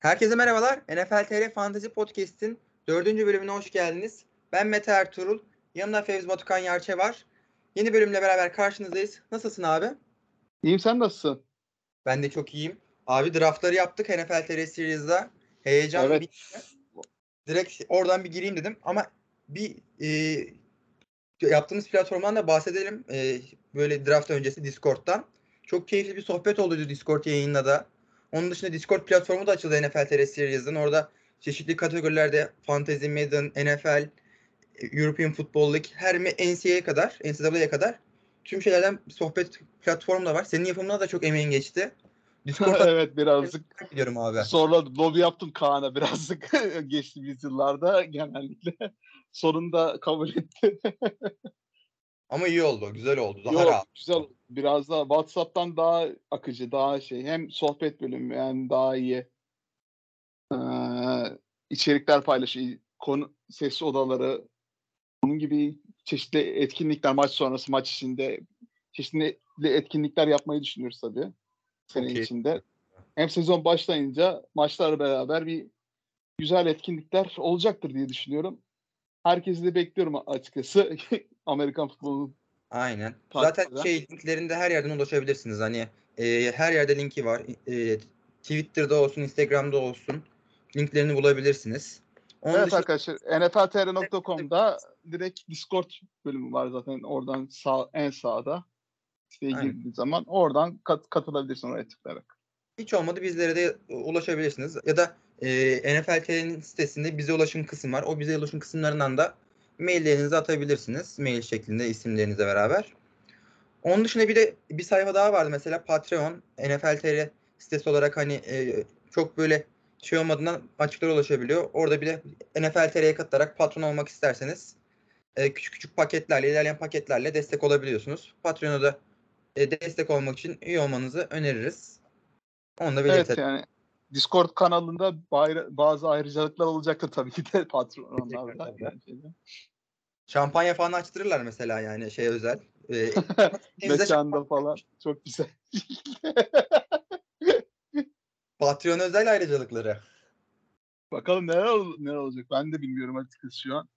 Herkese merhabalar. NFL TR Fantasy Podcast'in dördüncü bölümüne hoş geldiniz. Ben Mete Ertuğrul. Yanımda Fevzi Batukan Yarçe var. Yeni bölümle beraber karşınızdayız. Nasılsın abi? İyiyim sen nasılsın? Ben de çok iyiyim. Abi draftları yaptık NFL TR Series'da. Heyecan Evet. bitti. Direkt oradan bir gireyim dedim ama bir e, yaptığımız platformdan da bahsedelim. E, böyle draft öncesi Discord'dan. Çok keyifli bir sohbet oldu Discord yayınında da. Onun dışında Discord platformu da açıldı NFL TR Series'den. Orada çeşitli kategorilerde Fantasy, Madden, NFL, European Football League, her NCAA'ye kadar, NCAA'ye kadar tüm şeylerden sohbet platformu da var. Senin yapımına da çok emeğin geçti. Discord'da evet birazcık biliyorum abi. sonra lobi yaptım Kaan'a birazcık geçtiğimiz yıllarda genellikle. Sonunda kabul etti. Ama iyi oldu, güzel oldu. Daha Yok rahat. güzel. Biraz daha WhatsApp'tan daha akıcı, daha şey. Hem sohbet bölümü yani daha iyi. Ee, içerikler paylaşıyor. Konu, ses odaları. Bunun gibi çeşitli etkinlikler maç sonrası maç içinde çeşitli etkinlikler yapmayı düşünüyoruz tabii. Sene Okey. içinde. Hem sezon başlayınca maçlarla beraber bir güzel etkinlikler olacaktır diye düşünüyorum. Herkesi de bekliyorum açıkçası. Amerikan futbolunun Aynen. Zaten eden. şey linklerinde her yerden ulaşabilirsiniz. Hani e, her yerde linki var. E, Twitter'da olsun, Instagram'da olsun. Linklerini bulabilirsiniz. Onun Evet dışında arkadaşlar nfltr.com'da direkt Discord bölümü var zaten oradan sağ en sağda siteye girdiğiniz zaman oradan kat, katılabilirsin oraya tıklayarak. hiç olmadı bizlere de ulaşabilirsiniz. Ya da e, NFLT'nin sitesinde bize ulaşım kısmı var. O bize ulaşım kısımlarından da maillerinizi atabilirsiniz. Mail şeklinde isimlerinizle beraber. Onun dışında bir de bir sayfa daha vardı mesela Patreon, NFL TR sitesi olarak hani e, çok böyle şey olmadığından açıklara ulaşabiliyor. Orada bir de NFL TR'ye katılarak patron olmak isterseniz e, küçük küçük paketlerle, ilerleyen paketlerle destek olabiliyorsunuz. Patreon'a da e, destek olmak için üye olmanızı öneririz. Onu da Evet belirtelim. yani Discord kanalında bazı ayrıcalıklar olacaktır tabii ki de patronlarla. Şampanya falan açtırırlar mesela yani şey özel. E, bize Mekanda falan çok güzel. Patreon özel ayrıcalıkları. Bakalım neler, ol- neler olacak ben de bilmiyorum açıkçası şu an.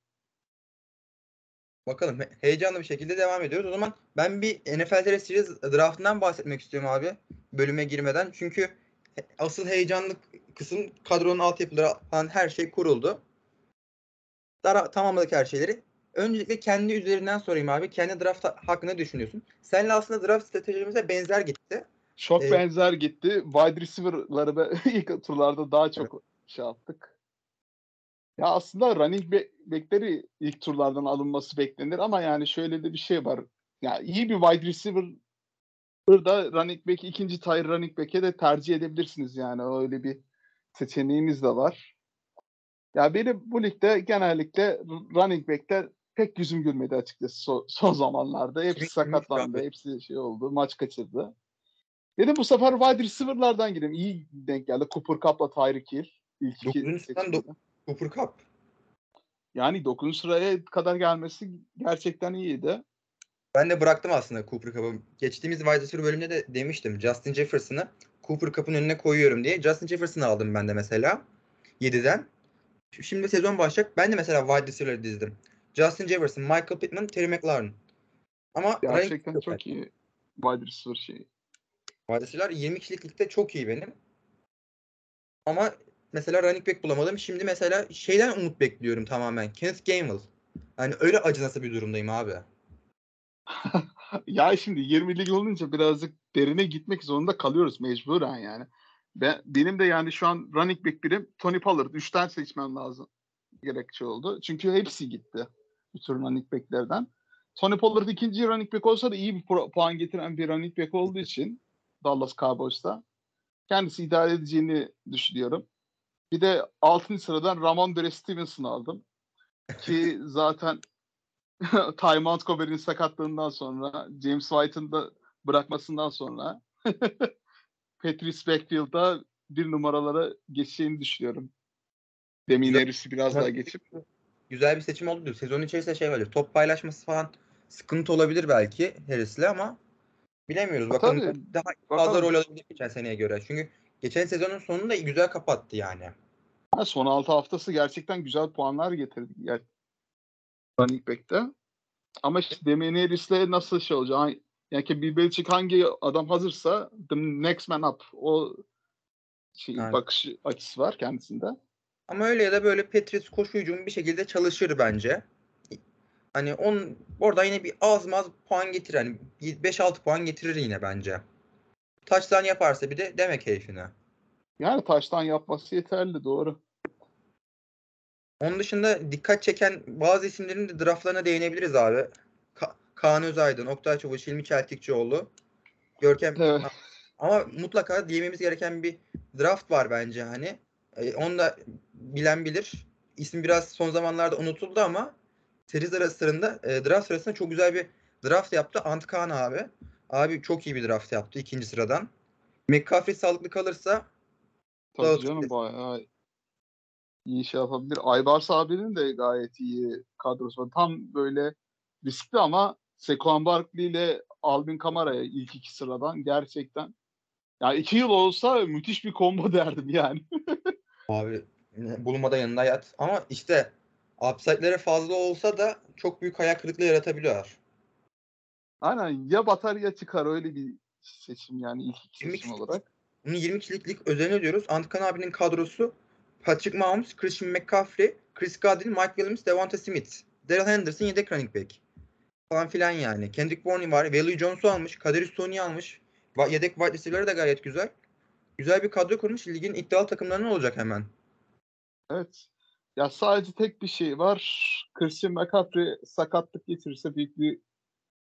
Bakalım he- heyecanlı bir şekilde devam ediyoruz. O zaman ben bir NFL Series draftından bahsetmek istiyorum abi. Bölüme girmeden. Çünkü he- asıl heyecanlı kısım kadronun altyapıları falan her şey kuruldu. Dara tamamladık her şeyleri. Öncelikle kendi üzerinden sorayım abi. Kendi draft ha- hakkında düşünüyorsun. Seninle aslında draft stratejimize benzer gitti. Çok Evet. benzer gitti. Wide receiver'ları be- ilk turlarda daha çok şey yaptık. Ya aslında running back- back'leri ilk turlardan alınması beklenir ama yani şöyle de bir şey var. Ya iyi bir wide receiver da running back ikinci tier running back'e de tercih edebilirsiniz yani öyle bir seçeneğiniz de var. Ya benim bu ligde genellikle running back'ler pek yüzüm gülmedi açıkçası so- son zamanlarda. Hepsi sakatlandı, hepsi şey oldu, maç kaçırdı. Dedim bu sefer wide receiver'lardan gireyim. İyi denk geldi. Cooper Cup'la Tyreek Hill. İlk iki seçimde. Cooper Cup. Yani 9. sıraya kadar gelmesi gerçekten iyiydi. Ben de bıraktım aslında Cooper Cup'ı. Geçtiğimiz wide receiver bölümünde de demiştim. Justin Jefferson'ı Cooper Cup'ın önüne koyuyorum diye. Justin Jefferson'ı aldım ben de mesela. 7'den. Şimdi sezon başlayacak. Ben de mesela wide receiver'ları dizdim. Justin Jefferson, Michael Pittman, Terry McLaurin. Ama Gerçekten çok iyi wide receiver şeyi. Wide receiver'lar 20 kişilik ligde çok iyi benim. Ama mesela running back bulamadım. Şimdi mesela şeyden umut bekliyorum tamamen. Kenneth Gainwell. Yani öyle acınası bir durumdayım abi. ya şimdi 20 lig olunca birazcık derine gitmek zorunda kalıyoruz mecburen yani. Ben, benim de yani şu an running back birim Tony Pollard. Üçten seçmem lazım gerekçe oldu. Çünkü hepsi gitti. Bütün running backlerden. Tony Pollard ikinci running back olsa da iyi bir puan getiren bir running back olduğu için Dallas Cowboys'ta kendisi idare edeceğini düşünüyorum. Bir de 6. sıradan Ramondre Stevenson'ı aldım. Ki zaten Ty Montgomery'nin sakatlığından sonra James White'ın da bırakmasından sonra Patrice Backfield'a bir numaralara geçeceğini düşünüyorum. Demin. Harris'i biraz daha geçip. Güzel bir seçim oldu diyor. Sezon içerisinde şey var. Top paylaşması falan sıkıntı olabilir belki Harris'le ama bilemiyoruz. Bakalım Tabii, daha fazla rol alabilir geçen seneye göre. Çünkü geçen sezonun sonunda güzel kapattı yani. Ha, son 6 haftası gerçekten güzel puanlar getirdi. Yani running back'te. Ama işte Damian Harris'le nasıl şey olacak? Yani ki Bill Belichick hangi adam hazırsa the next man up o şey, Evet. bakış açısı var kendisinde. Ama öyle ya da böyle Patriots koşu hücumu bir şekilde çalışır bence. Hani on orada yine bir az maz puan getirir. Hani 5-6 puan getirir yine bence. Touchdown yaparsa bir de demek keyfine. Yani taştan yapması yeterli doğru. Onun dışında dikkat çeken bazı isimlerin de draftlarına değinebiliriz abi. Ka- Kaan Özaydın, Oktay Çavuş, Hilmi Çeltikçioğlu, Görkem Evet. Ama mutlaka diyememiz gereken bir draft var bence hani. E, onu da bilen bilir. İsmi biraz son zamanlarda unutuldu ama seri sırasında e, draft sırasında çok güzel bir draft yaptı. Antkan abi. Abi çok iyi bir draft yaptı ikinci sıradan. McCaffrey sağlıklı kalırsa Tabii Dağıt- canım bayağı iyi şey yapabilir. Aybars abinin de gayet iyi kadrosu var. Tam böyle riskli ama Saquon Barkley ile Alvin Kamara'ya ilk iki sıradan gerçekten ya iki yıl olsa müthiş bir combo derdim yani. abi bulunmada yanında yat. Ama işte upside'leri fazla olsa da çok büyük hayal kırıklığı yaratabiliyor. Aynen ya batar ya çıkar öyle bir seçim yani ilk iki seçim olarak. Bunu 20 kişilik lig özelini diyoruz. Antkan abinin kadrosu Patrick Mahomes, Christian McCaffrey, Chris Godwin, Mike Williams, Devonta Smith, Daryl Henderson yedek running back. Falan filan yani. Kendrick Bourne var. Value Jones'u almış. Kaderius Tony'yi almış. Yedek wide receiver'ları da gayet güzel. Güzel bir kadro kurmuş. Ligin iddialı takımlarının olacak hemen. Evet. Ya sadece tek bir şey var. Christian McCaffrey sakatlık getirirse büyük bir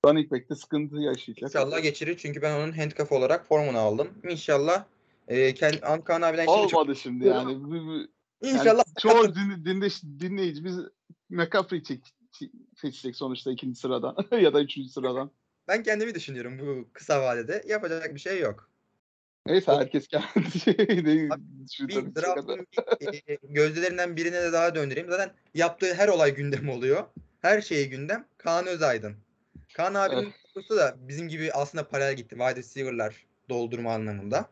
running back'te sıkıntı yaşayacak. İnşallah geçirir. Çünkü ben onun handcuff olarak formunu aldım. İnşallah e, kendi Antkan abiden şimdi çok... Olmadı şimdi yani. Bu- Yani İnşallah çoğu din, dinle, dinleyicimiz McCaffrey çek- seçecek sonuçta ikinci sıradan ya da üçüncü sıradan. ben kendimi düşünüyorum bu kısa vadede. Yapacak bir şey yok. Neyse herkes kendi şeyini draftın bir, gözdelerinden birine de daha döndüreyim. Zaten yaptığı her olay gündem oluyor. Her şeyi gündem. Kaan Özaydın. Kaan abinin kadrosu da bizim gibi aslında paralel gitti. Wide receiver'lar doldurma anlamında.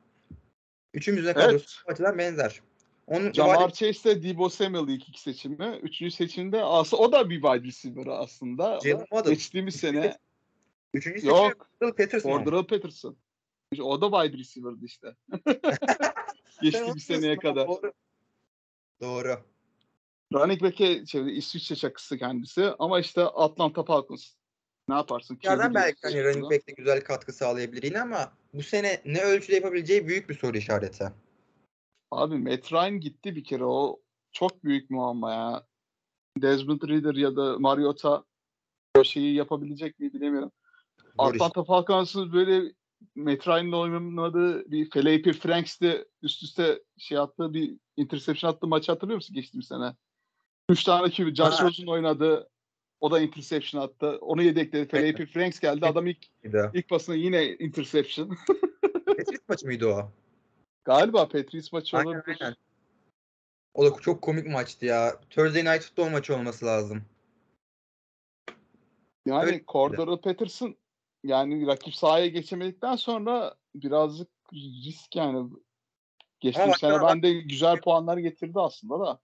Üçümüzün kadrosu Evet. açıdan benzer. Onun Jamar Chase ile Debo Samuel ilk iki seçimi. Üçüncü seçimde aslında o da bir wide receiver aslında. Geçtiğimiz sene üçüncü yok. seçim Peterson. Cordero Patterson. O da wide receiver'dı işte. Geçtiğimiz haklısın seneye kadar. Doğru. Doğru. Running back'e şey, İsviçre çakısı kendisi ama işte Atlanta Falcons. Ne yaparsın? Yerden belki hani running back'te güzel katkı sağlayabilir yine ama bu sene ne ölçüde yapabileceği büyük bir soru işareti. Abi Matt Ryan gitti bir kere o çok büyük muamma ya. Desmond Reader ya da Mariota o şeyi yapabilecek mi bilemiyorum. Atlanta Falcons'ın böyle Matt Ryan'la oynadığı bir Felipe Franks'te üst üste şey attığı bir interception attığı maçı hatırlıyor musun geçtiğimiz sene? Üç tane QB. Josh. Rosen oynadı. O da interception attı. Onu yedekledi. Felipe Franks geldi. Adam ilk ilk pasına yine interception. Patriots maçı mıydı o? Galiba Patriots maçı Aynen, olabilir. aynen. O da çok komik maçtı ya. Thursday Night Football maçı olması lazım. Yani Öyle Cordero Patterson yani rakip sahaya geçemedikten sonra birazcık risk yani. Geçtiğim sene baksana bende güzel puanlar getirdi aslında da.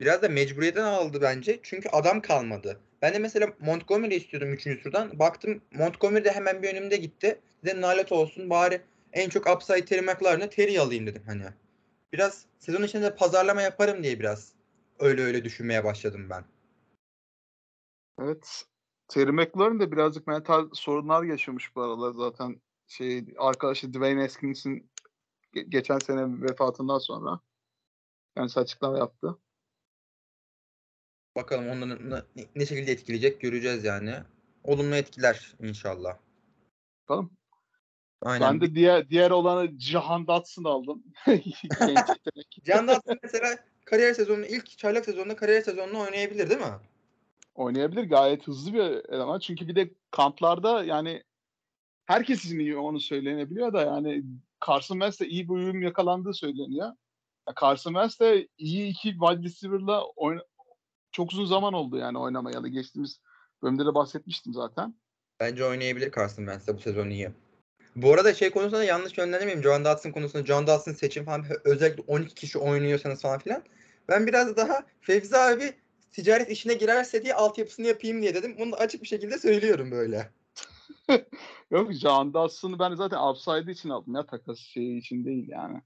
Biraz da mecburiyetten aldı bence. Çünkü adam kalmadı. Ben de mesela Montgomery istiyordum 3. turdan. Baktım Montgomery de hemen bir önümde gitti. Dedim nalet olsun bari en çok upside Terry McLaurin'e Terry alayım dedim hani. Biraz sezon içinde de pazarlama yaparım diye biraz öyle öyle düşünmeye başladım ben. Evet. Terry McLaurin de birazcık mental sorunlar yaşamış bu aralar zaten. Şey arkadaşı Dwayne Haskins'in ge- geçen sene vefatından sonra kendisi açıklama yaptı. Bakalım onları ne, ne şekilde etkileyecek göreceğiz yani. Olumlu etkiler inşallah. Bakalım. Aynen. Ben de diğer diğer olanı Cihan Dotson aldım. Can Dotson mesela kariyer sezonunu ilk çaylak sezonunda kariyer sezonunu oynayabilir değil mi? Oynayabilir. Gayet hızlı bir eleman. Çünkü bir de kamplarda yani herkes için iyi onu söylenebiliyor da yani Carson Wentz'le iyi bir uyum yakalandığı söyleniyor. Ya Carson Wentz iyi iki wide receiver'la oyna- çok uzun zaman oldu yani oynamayalı. Geçtiğimiz bölümde de bahsetmiştim zaten. Bence oynayabilir Carson Wentz bu sezon iyi. Bu arada şey konusunda yanlış yönlendirmeyeyim. John Dodson konusunda John Dodson seçim falan özellikle 12 kişi oynuyorsanız falan filan. Ben biraz daha Fevzi abi ticaret işine girerse diye altyapısını yapayım diye dedim. Bunu da açık bir şekilde söylüyorum böyle. Yok Can Dawson'ı ben zaten upside için aldım ya takas şeyi için değil yani.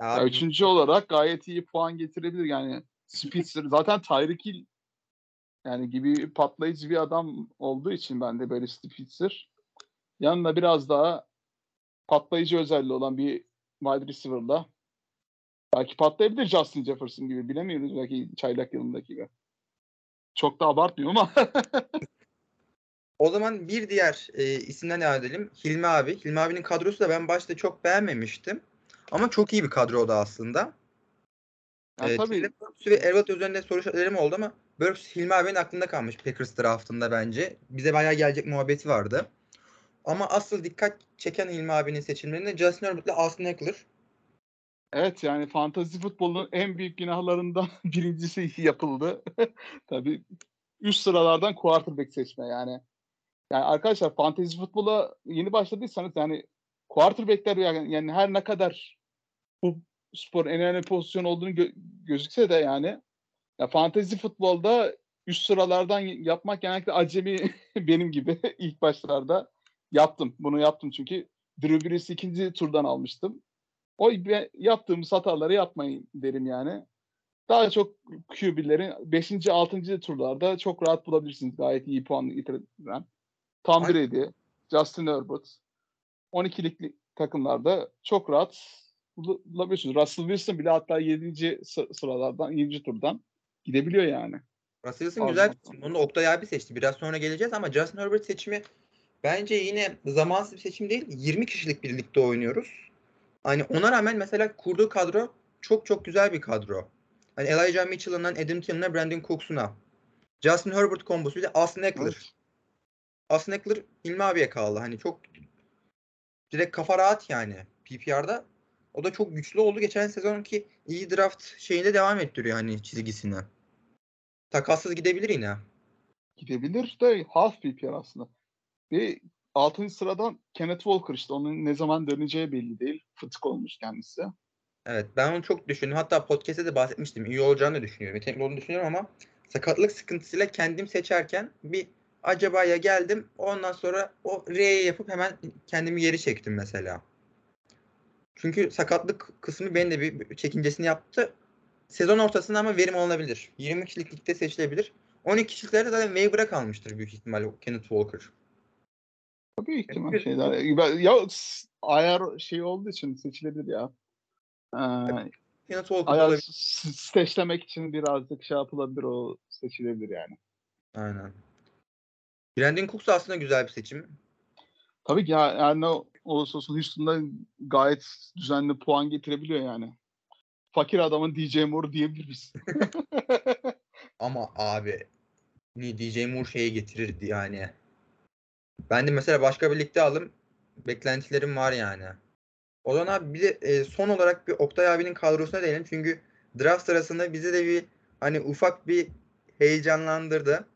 Ya, Ya üçüncü olarak gayet iyi puan getirebilir yani. Spitzer zaten Tyreek Hill yani gibi patlayıcı bir adam olduğu için ben de böyle Spitzer. Yanında biraz daha patlayıcı özelliği olan bir wide receiver'la belki patlayabilir Justin Jefferson gibi bilemiyoruz belki çaylak yılındaki gibi. Çok da abartmıyorum ama O zaman bir diğer e, isimden devam edelim. Hilmi abi. Hilmi abinin kadrosu da ben başta çok beğenmemiştim. Ama çok iyi bir kadro o da aslında. yani Evet, tabii Burks ve Elliott üzerinde soru işaretlerim oldu ama Burks Hilmi abinin aklında kalmış Packers draftında bence. Bize bayağı gelecek muhabbeti vardı. Ama asıl dikkat çeken Hilmi abinin seçimlerinde Justin Herbert ile Austin Eckler. Evet yani fantazi futbolun en büyük günahlarından birincisi yapıldı. Tabii üst sıralardan quarterback seçme yani. Yani arkadaşlar fantazi futbola yeni başladıysanız yani quarterbackler yani, yani her ne kadar bu spor en önemli pozisyon olduğunu gö- gözükse de yani ya fantazi futbolda üst sıralardan yapmak genellikle acemi benim gibi ilk başlarda yaptım. Bunu yaptım çünkü Drew Brees'i ikinci turdan almıştım. O yaptığımız hataları yapmayın derim yani. Daha çok QB'lerin 5. 6. turlarda çok rahat bulabilirsiniz. Gayet iyi puan getiren. Tom Brady, Justin Herbert 12'lik takımlarda çok rahat bul- bulabiliyorsunuz. Russell Wilson bile hatta 7. sı- sıralardan 7. turdan gidebiliyor yani. Russell Wilson güzel bir seçim. Bunu Oktay abi seçti. Biraz sonra geleceğiz ama Justin Herbert seçimi bence yine zamansız bir seçim değil. 20 kişilik birlikte oynuyoruz. Hani ona rağmen mesela kurduğu kadro çok çok güzel bir kadro. Hani Elijah Mitchell'ından Adam Thiel'ına Brandon Cooks'una. Justin Herbert kombosu bir de Austin Eckler. Evet. Austin Eckler Hilmi abiye kaldı. Hani çok direkt kafa rahat yani PPR'da. O da çok güçlü oldu. Geçen sezonki iyi draft şeyinde devam ettiriyor hani çizgisini. Takassız gidebilir yine. Gidebilir de half PPR aslında. Ve 6. sıradan Kenneth Walker işte onun ne zaman döneceği belli değil. Fıtık olmuş kendisi. Evet ben onu çok düşündüm. Hatta podcast'te de bahsetmiştim. İyi olacağını düşünüyorum. Yetenekli olduğunu düşünüyorum ama sakatlık sıkıntısıyla kendim seçerken bir acabaya geldim. Ondan sonra o R'ye yapıp hemen kendimi geri çektim mesela. Çünkü sakatlık kısmı benim de bir çekincesini yaptı. Sezon ortasında ama verim alınabilir. 20 kişilik ligde seçilebilir. 12 kişiliklerde zaten waiver'a kalmıştır büyük ihtimal o Kenneth Walker. Tabii ihtimal Evet. şeyler. Ya ayar şey olduğu için seçilebilir ya. Ee, Walker ayar olabilir. s- steşlemek için birazcık şey yapılabilir o seçilebilir yani. Aynen. Brandon Cooks da aslında güzel bir seçim. Tabii ki ya, yani ne olursa olsun Houston'da gayet düzenli puan getirebiliyor yani. Fakir adamın DJ Moore diyebiliriz. Ama abi ni DJ Moore şeye getirirdi yani. Ben de mesela başka bir ligde aldım. Beklentilerim var yani. O zaman abi bir de e, son olarak bir Oktay abinin kadrosuna değinelim. Çünkü draft sırasında bizi de bir hani ufak bir heyecanlandırdı.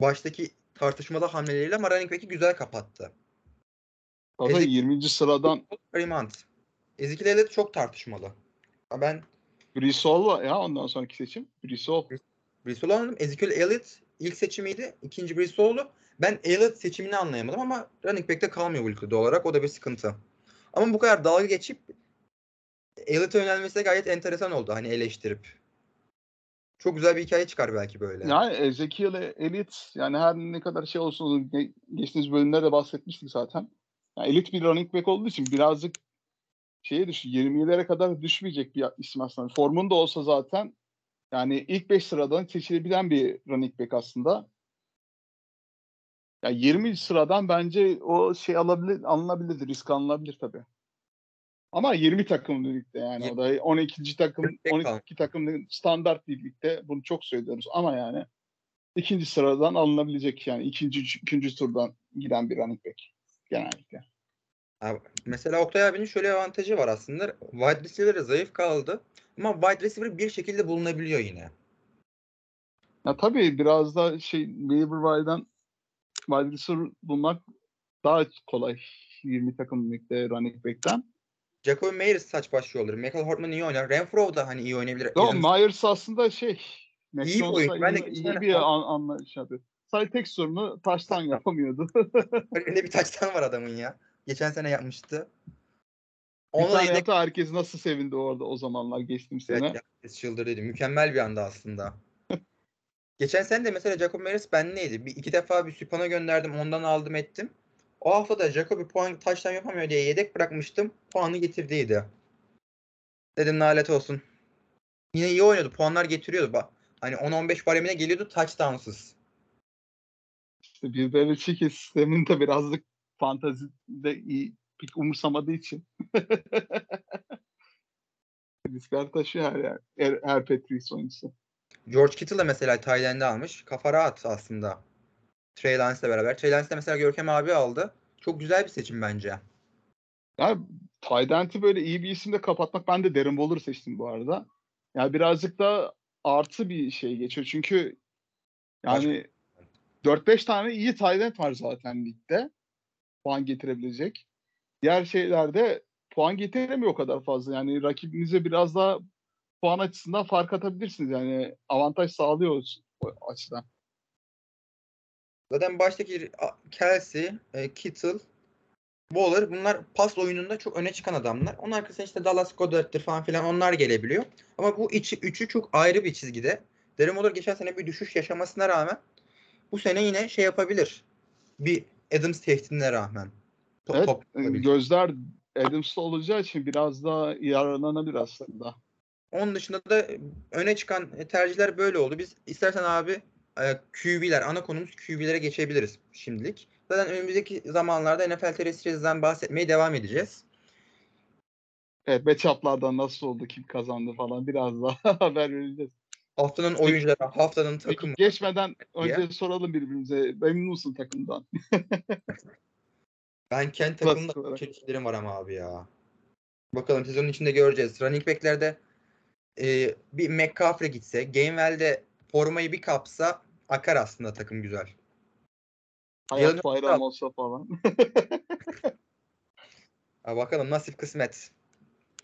Baştaki tartışmalı hamleleriyle ama running back'i güzel kapattı. Zaten Ezik- 20. sıradan Kareem Ezekiel Elliott çok tartışmalı. Ben Brissol var ya ondan sonraki seçim. Brissol. Brissol aldım. Ezekiel Elliott ilk seçimiydi. İkinci Brissol'du. Ben Elliott seçimini anlayamadım ama running back'te kalmıyor bu ülkede olarak. O da bir sıkıntı. Ama bu kadar dalga geçip Elliott'a yönelmesi de gayet enteresan oldu. Hani eleştirip. Çok güzel bir hikaye çıkar belki böyle. Yani Ezekiel Elliott yani her ne kadar şey olsun ge- geçtiğimiz bölümlerde de bahsetmiştik zaten. Yani elit bir running back olduğu için birazcık şeye düş 27'lere kadar düşmeyecek bir isim aslında. Formunda olsa zaten yani ilk 5 sıradan seçilebilen bir running back aslında. Yani 20 sıradan bence o şey alabilir, alınabilir, risk alınabilir tabii. Ama 20 takım ligde yani o da 12. takım Running back 12 takım standart bir ligde bunu çok söylüyoruz ama yani ikinci sıradan alınabilecek yani ikinci üçüncü turdan giden bir running back genellikle. Abi, mesela Oktay abinin şöyle avantajı var aslında. Wide receiver'ı zayıf kaldı. Ama wide receiver bir şekilde bulunabiliyor yine. Ya tabii biraz da şey waiver wire'dan wide receiver bulmak daha kolay. 20 takım ligde running back'ten. Jacoby Meyers saç başlıyor olur. Michael Hortman iyi oynar. Renfro da hani iyi oynayabilir. Yo, Adam- Myers aslında şey Mac İyi bir. Ben de iyi, sene- bir an, anlayış yapıyor. Sadece tek sorunu taştan yapamıyordu. Önünde bir taçtan var adamın ya. Geçen sene yapmıştı. bir Onunla tane yedek herkes nasıl sevindi orada o zamanlar geçtim sene. Evet, herkes çıldırdıydı. Mükemmel bir anda aslında. Geçen sene de mesela Jacob Meyers ben neydi? Bir, iki defa bir Süpan'a gönderdim. Ondan aldım ettim. O hafta da Jacobi puan taştan yapamıyor diye yedek bırakmıştım. Puanı getirdiydi. Dedim lanet olsun. Yine iyi oynadı. Puanlar getiriyordu. Bak, hani 10-15 baremine geliyordu touchdownsız. İşte bir Belichick'in sisteminde birazcık fantazide iyi pek umursamadığı için. Riskler taşıyor her, her, her Patriots oyuncusu. George Kittle de mesela Tayland'de almış. Kafa rahat aslında. Trey Lance'le beraber. Trey Lance de mesela Görkem abi aldı. Çok güzel bir seçim bence. Yani Tydent'i böyle iyi bir isimle kapatmak ben de Darren Waller seçtim bu arada. Yani birazcık da artı bir şey geçiyor. Çünkü yani 4-5 tane iyi Tydent var zaten ligde. Puan getirebilecek. Diğer şeylerde puan getiremiyor o kadar fazla. Yani rakibinize biraz daha puan açısından fark atabilirsiniz. Yani avantaj sağlıyor o açıdan. Zaten baştaki Kelsey, e, Kittle, Waller bunlar pas oyununda çok öne çıkan adamlar. Onun arkasında işte Dallas Goedert'tir falan filan onlar gelebiliyor. Ama bu içi, üçü çok ayrı bir çizgide. Darren Waller geçen sene bir düşüş yaşamasına rağmen bu sene yine şey yapabilir. Bir Adams tehditine rağmen. To- Evet, top e, gözler Adams'ta olacağı için biraz daha yararlanabilir aslında. Onun dışında da öne çıkan tercihler böyle oldu. Biz istersen abi e, QB'ler, ana konumuz QB'lere geçebiliriz şimdilik. Zaten önümüzdeki zamanlarda NFL Terrestrials'den bahsetmeye devam edeceğiz. Evet, matchup'lardan nasıl oldu, kim kazandı falan biraz daha haber vereceğiz. Haftanın oyuncuları, haftanın takımı. geçmeden diye. önce soralım birbirimize. Memnun musun takımdan? Ben kendi takımda olarak. çelişkilerim var ama abi ya. Bakalım sezonun içinde göreceğiz. Running back'lerde e, bir McCaffrey gitse, Gainwell'de formayı bir kapsa akar aslında takım güzel. Hayat bayram olsa falan. Ha, bakalım nasip kısmet.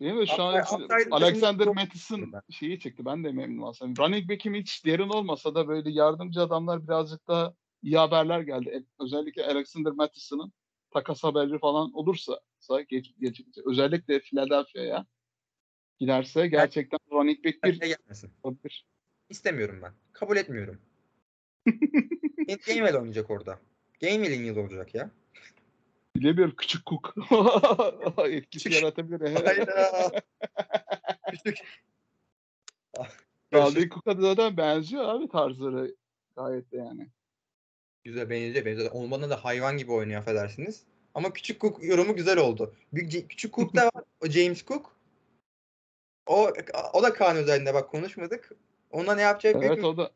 Değil mi? Şu an Alexander Mattison şeyi çıktı. Ben de memnunum aslında. Running back'im hiç derin olmasa da böyle yardımcı adamlar birazcık da iyi haberler geldi. E, Özellikle Alexander Mattison'ın takas haberi falan olursa geç, geç, özellikle Philadelphia'ya giderse gerçekten running back bir Bir olabilir. İstemiyorum ben. Kabul etmiyorum. Gainwell oynayacak orada. Gainwell'in yılı olacak ya. Bilemiyorum küçük Cook etkisi yaratabilir. Hayda. Küçük. Dalvin Cook'a da zaten benziyor abi tarzları gayet de yani. Güzel benziyor. benziyor. Olmadan da hayvan gibi oynuyor affedersiniz. Ama küçük Cook yorumu güzel oldu. Büyük, küçük Cook da var. O James Cook. O o da Kaan özelinde bak konuşmadık. Ona ne yapacak Evet büyük o da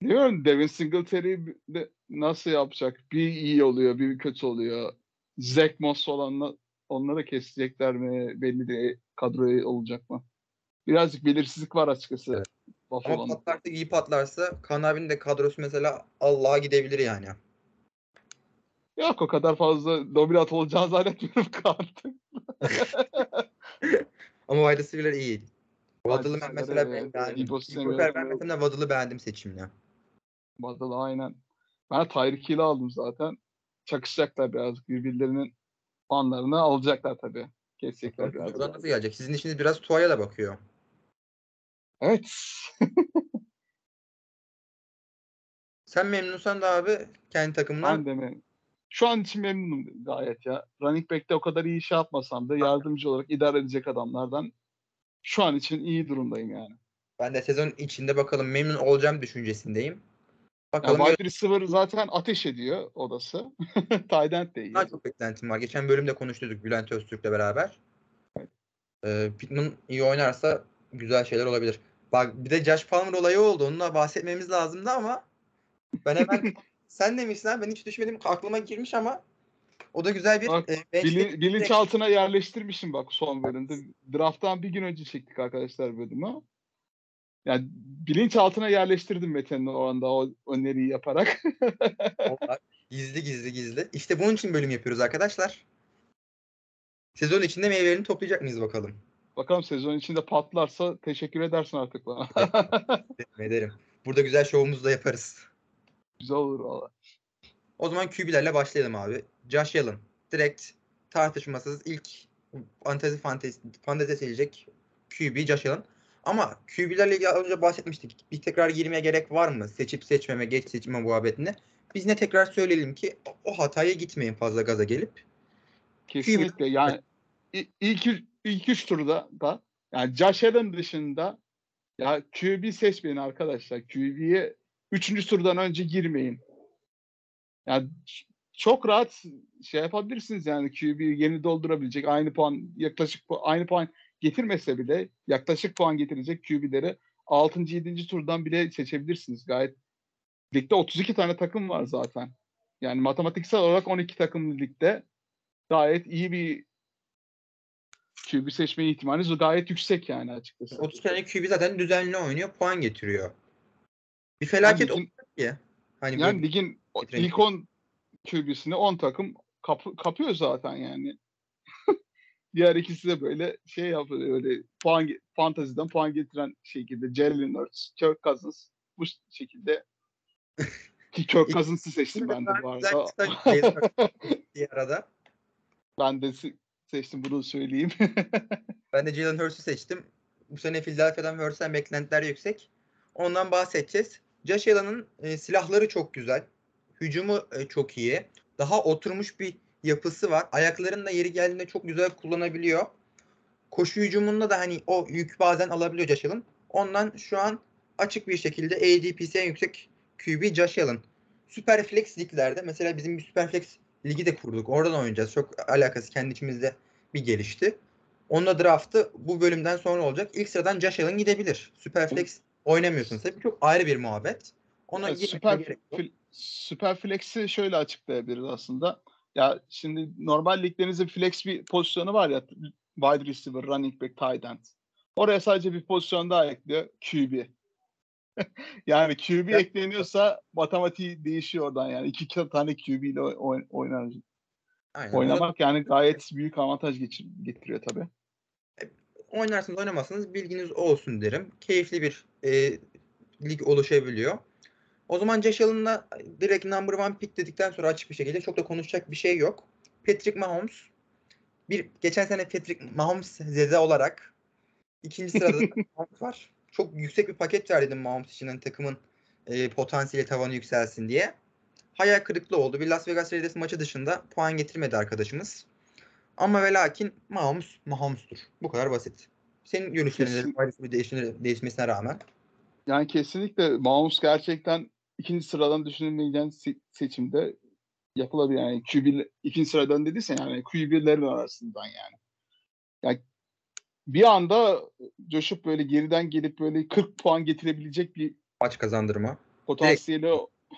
Diyorum Devin Singletary de nasıl yapacak? Bir iyi oluyor, bir kötü oluyor. Zach Moss olanla onları kesecekler mi? Belli de kadroya olacak mı? Birazcık belirsizlik var açıkçası. Evet. Ama patlarsa iyi patlarsa Kaan abinin de kadrosu mesela Allah'a gidebilir yani. Yok o kadar fazla dominant olacağını zannetmiyorum Kaan'ın. Ama wide receiver'ler iyi. Waddle'ı ben mesela ben beğendim. Sefer ben mesela Waddle'ı beğendim seçimle. Waddle aynen. Ben Tyreek Hill'i aldım zaten. Çakışacaklar birazcık birbirlerinin puanlarını alacaklar tabii. Kesecekler Buradan biraz. nasıl gelecek? Sizin işiniz biraz Tua'ya da bakıyor. Evet. Sen memnunsan da abi kendi takımından Ben de mi? Şu an için memnunum gayet ya. Running back'te o kadar iyi iş yapmasam da yardımcı olarak idare edecek adamlardan şu an için iyi durumdayım yani. ben de sezon içinde bakalım memnun olacağım düşüncesindeyim. Bakalım wide receiver zaten ateş ediyor odası. End de iyi. daha çok beklentim var. Geçen bölümde konuştuk Bülent Öztürk'le beraber. Ee, Pittman iyi oynarsa güzel şeyler olabilir. Bak bir de Josh Palmer olayı oldu. Onunla bahsetmemiz lazımdı ama ben hemen sen demişsin ha ben hiç düşmedim aklıma girmiş ama o da güzel bir Bak, e, Bilin, bilinçaltına yerleştirmişim bak son bölümde. Draft'tan bir gün önce çektik arkadaşlar bölümü. Yani bilinçaltına yerleştirdim Mete'nin o anda o öneriyi yaparak. Gizli gizli gizli. İşte bunun için bölüm yapıyoruz arkadaşlar. Sezon içinde meyvelerini toplayacak mıyız bakalım. Bakalım sezon içinde patlarsa teşekkür edersin artık bana. Ederim. Burada güzel şovumuzu da yaparız. Güzel olur valla. O zaman QB'lerle başlayalım abi. Josh Allen. Direkt tartışmasız ilk fantezi fantezi fantezi seçilecek QB Josh Allen. Ama QB'lerle ilgili önce bahsetmiştik. Bir tekrar girmeye gerek var mı? Seçip seçmeme, geç seçme muhabbetine. Biz ne tekrar söyleyelim ki o hataya gitmeyin fazla gaza gelip. Kesinlikle yani i- ilk ilk üç turda da yani Josh Allen dışında ya QB seçmeyin arkadaşlar. QB'ye üçüncü turdan önce girmeyin. Yani çok rahat şey yapabilirsiniz yani QB yeni doldurabilecek aynı puan yaklaşık aynı puan getirmese bile yaklaşık puan getirecek QB'leri 6. 7. turdan bile seçebilirsiniz. Gayet ligde 32 tane takım var zaten. Yani matematiksel olarak 12 takımlı ligde gayet iyi bir QB seçme ihtimaliniz gayet yüksek yani açıkçası. 30 tane QB zaten düzenli oynuyor, puan getiriyor. Bir felaket ligin- olacak ki. Hani Yani ligin getirelim. ilk 10 QB'sini 10 takım kapı, kapıyor zaten yani. Diğer ikisi de böyle şey yapıyor öyle puan fantaziden puan getiren şekilde Jalen Hurts, Kirk Cousins bu şekilde ki Kirk Cousins'ı seçtim ben de bu arada. bir arada. ben de se- seçtim bunu söyleyeyim. Ben de Jalen Hurts'u seçtim. Bu sene Philadelphia'dan ve Hurts'tan beklentiler yüksek. Ondan bahsedeceğiz. Allen'ın e, silahları çok güzel. Hücumu e, çok iyi. Daha oturmuş bir yapısı var. Ayaklarını da yeri geldiğinde çok güzel kullanabiliyor. Koşu hücumunda da hani o yük bazen alabiliyor Allen. Ondan şu an açık bir şekilde ADP'si en yüksek QB Josh Allen. Superflex liglerde mesela bizim bir Superflex ligi de kurduk. Oradan oynayacağız. Çok alakası kendi içimizde bir gelişti. Onun da draftı bu bölümden sonra olacak. İlk sıradan Josh Allen gidebilir. Superflex oynamıyorsunuz tabii. Çok ayrı bir muhabbet. Ona Evet, Süper, Süper Flex'i şöyle açıklayabiliriz aslında. Ya şimdi normal liglerinizde flex bir pozisyonu var ya wide receiver, running back, tight end. Oraya sadece bir pozisyon daha ekliyor. QB. yani QB ekleniyorsa matematiği değişiyor oradan yani. iki tane QB ile oyn- oynar, Aynen. oynamak yani gayet büyük avantaj geçir- getiriyor tabii. Oynarsınız oynamazsınız bilginiz olsun derim. Keyifli bir e, lig oluşabiliyor. O zaman Josh Allen'la direkt number one pick dedikten sonra açık bir şekilde çok da konuşacak bir şey yok. Patrick Mahomes bir geçen sene Patrick Mahomes zeze olarak ikinci sırada da Mahomes var. Çok yüksek bir paket verdim Mahomes için hani takımın e, potansiyeli tavanı yükselsin diye. Hayal kırıklığı oldu. Bir Las Vegas Raiders maçı dışında puan getirmedi arkadaşımız. Ama ve lakin Mahomes Mahomes'tur. Bu kadar basit. Senin görüşlerinde Kesin- ayrıca bir değişme, değişmesine rağmen. Yani kesinlikle Mahomes gerçekten ikinci sıradan düşünülmeyen se- seçimde yapılabilir. Yani QB ikinci sıradan dediysen yani QB'lerin arasından yani. Yani bir anda coşup böyle geriden gelip böyle 40 puan getirebilecek bir Maç kazandırma. potansiyeli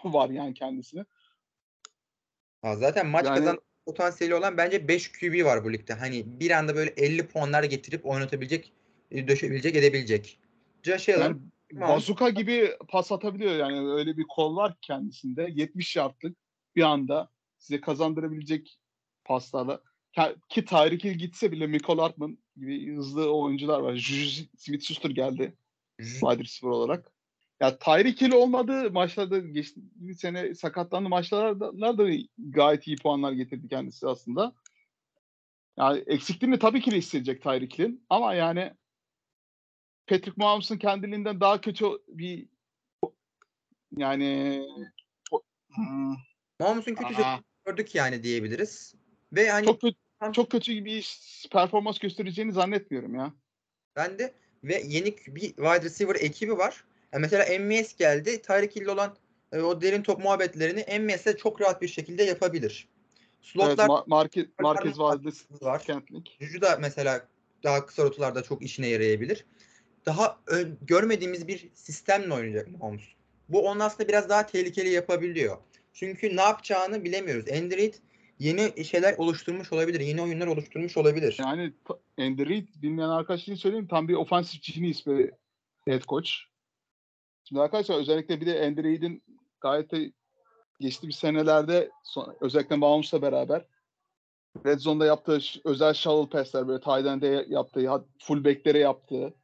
var yani kendisine. Ha, zaten maç Yani- kazan potansiyeli olan bence 5 QB var bu ligde. Hani bir anda böyle 50 puanlar getirip oynatabilecek, e, döşebilecek, edebilecek. Josh Allen, Yani bazuka gibi pas atabiliyor yani öyle bir kol var kendisinde. 70 yardlık bir anda size kazandırabilecek paslarla. Ki Tyreek Hill gitse bile Michael Hartman gibi hızlı oyuncular var. Juju Smith-Schuster geldi wide receiver olarak. Ya Tyreek Hill olmadığı maçlarda geçtiğimiz sene sakatlandı maçlarda da gayet iyi puanlar getirdi kendisi aslında. Yani eksikliğini tabii ki de hissedecek Tyreek Hill'in ama yani Patrick Mahomes'un kendiliğinden daha kötü bir yani hmm, Mahomes'un kötü gördük yani diyebiliriz. Ve hani çok kötü çok kötü bir performans göstereceğini zannetmiyorum ya. ben de ve yeni bir wide receiver ekibi var. Yani mesela MVS geldi. Tyreek Hill olan e, o derin top muhabbetlerini MVS'e çok rahat bir şekilde yapabilir. Evet, Slotlar Ma- Marquez, Marquez Marquez Valdez var. Kentlik. Juju da mesela daha kısa rotalarda çok işine yarayabilir. Daha ön- görmediğimiz bir sistemle oynayacak Mahomes. Bu onu aslında biraz daha tehlikeli yapabiliyor. Çünkü ne yapacağını bilemiyoruz. Android yeni şeyler oluşturmuş olabilir. Yeni oyunlar oluşturmuş olabilir. Yani Reid bilmeyen arkadaş için söyleyeyim tam bir offensive genius bir head coach. Şimdi arkadaşlar özellikle bir de Andy Reid'in gayet de geçtiğimiz senelerde son, özellikle Mahomes'la beraber Red Zone'da yaptığı özel shovel pass'ler böyle tight end'e yaptığı, fullback'lere yaptığı.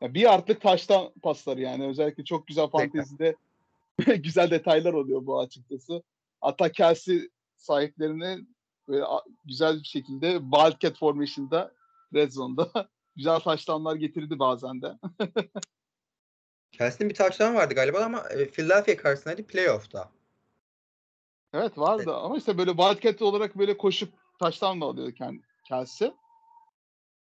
Ya bir artık taştan pasları yani. Özellikle çok güzel fantezide güzel detaylar oluyor bu açıkçası. Hatta Kelsey sahiplerine böyle güzel bir şekilde Wildcat formation'da Red Zone'da güzel taştanlar getirdi bazen de. Kelsey'nin bir touchdown vardı galiba ama e, Philadelphia karşısındaydı playoff'ta. Evet vardı ama işte böyle Wildcat olarak böyle koşup taştan da alıyor kend- Kelsey.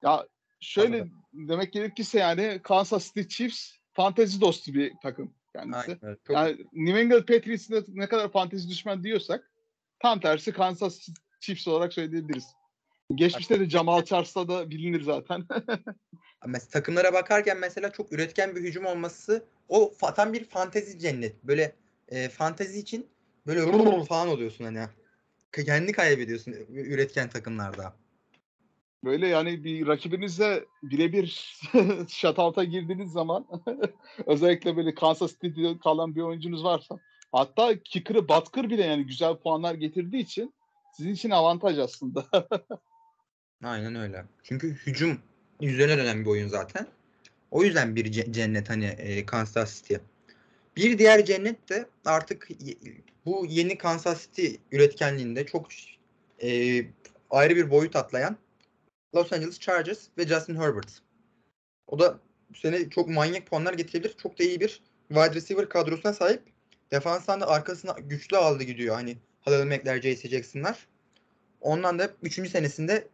Ya şöyle Anladım. demek gerekirse yani Kansas City Chiefs fantezi dostu bir takım kendisi. Aynen. Çok Yani New England Patriots'ın ne kadar fantezi düşman diyorsak tam tersi Kansas City Chiefs olarak söyleyebiliriz. Geçmişte de Jamal Charles'la da bilinir zaten. Mes- takımlara bakarken mesela çok üretken bir hücum olması o tam bir fantezi cennet. Böyle e, fantezi için böyle rrrr falan oluyorsun hani. Kendini kaybediyorsun üretken takımlarda. Böyle yani bir rakibinizle birebir shutout'a girdiğiniz zaman özellikle böyle Kansas City'de kalan bir oyuncunuz varsa hatta kicker'ı Butker bile yani güzel puanlar getirdiği için sizin için avantaj aslında. Aynen öyle. Çünkü hücum üzerine dönen bir oyun zaten. O yüzden bir ce- cennet hani e, Kansas City. Bir diğer cennet de artık bu yeni Kansas City üretkenliğinde çok e, ayrı bir boyut atlayan Los Angeles Chargers ve Justin Herbert. O da bu sene çok manyak puanlar getirebilir. Çok da iyi bir wide receiver kadrosuna sahip. Defanstan da arkasına güçlü aldı gidiyor. Hani Halil Mack'ler, J.C. Jackson'lar. Ondan da 3. senesinde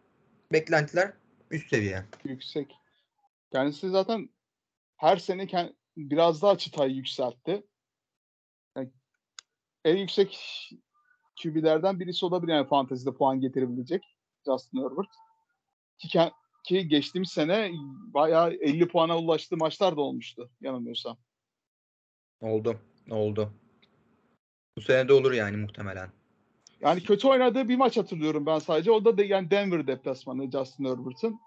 beklentiler üst seviye. Yüksek. Kendisi zaten her sene kend- biraz daha çıtayı yükseltti. Yani en yüksek QB'lerden birisi olabilir yani fantezide puan getirebilecek Justin Herbert. Ki, ken- ki geçtiğimiz sene bayağı 50 puana ulaştığı maçlar da olmuştu yanılmıyorsam. Oldu. Oldu. Bu sene de olur yani muhtemelen. Yani kötü oynadığı bir maç hatırlıyorum ben sadece. O da de, yani Denver deplasmanı Justin Herbert'ın.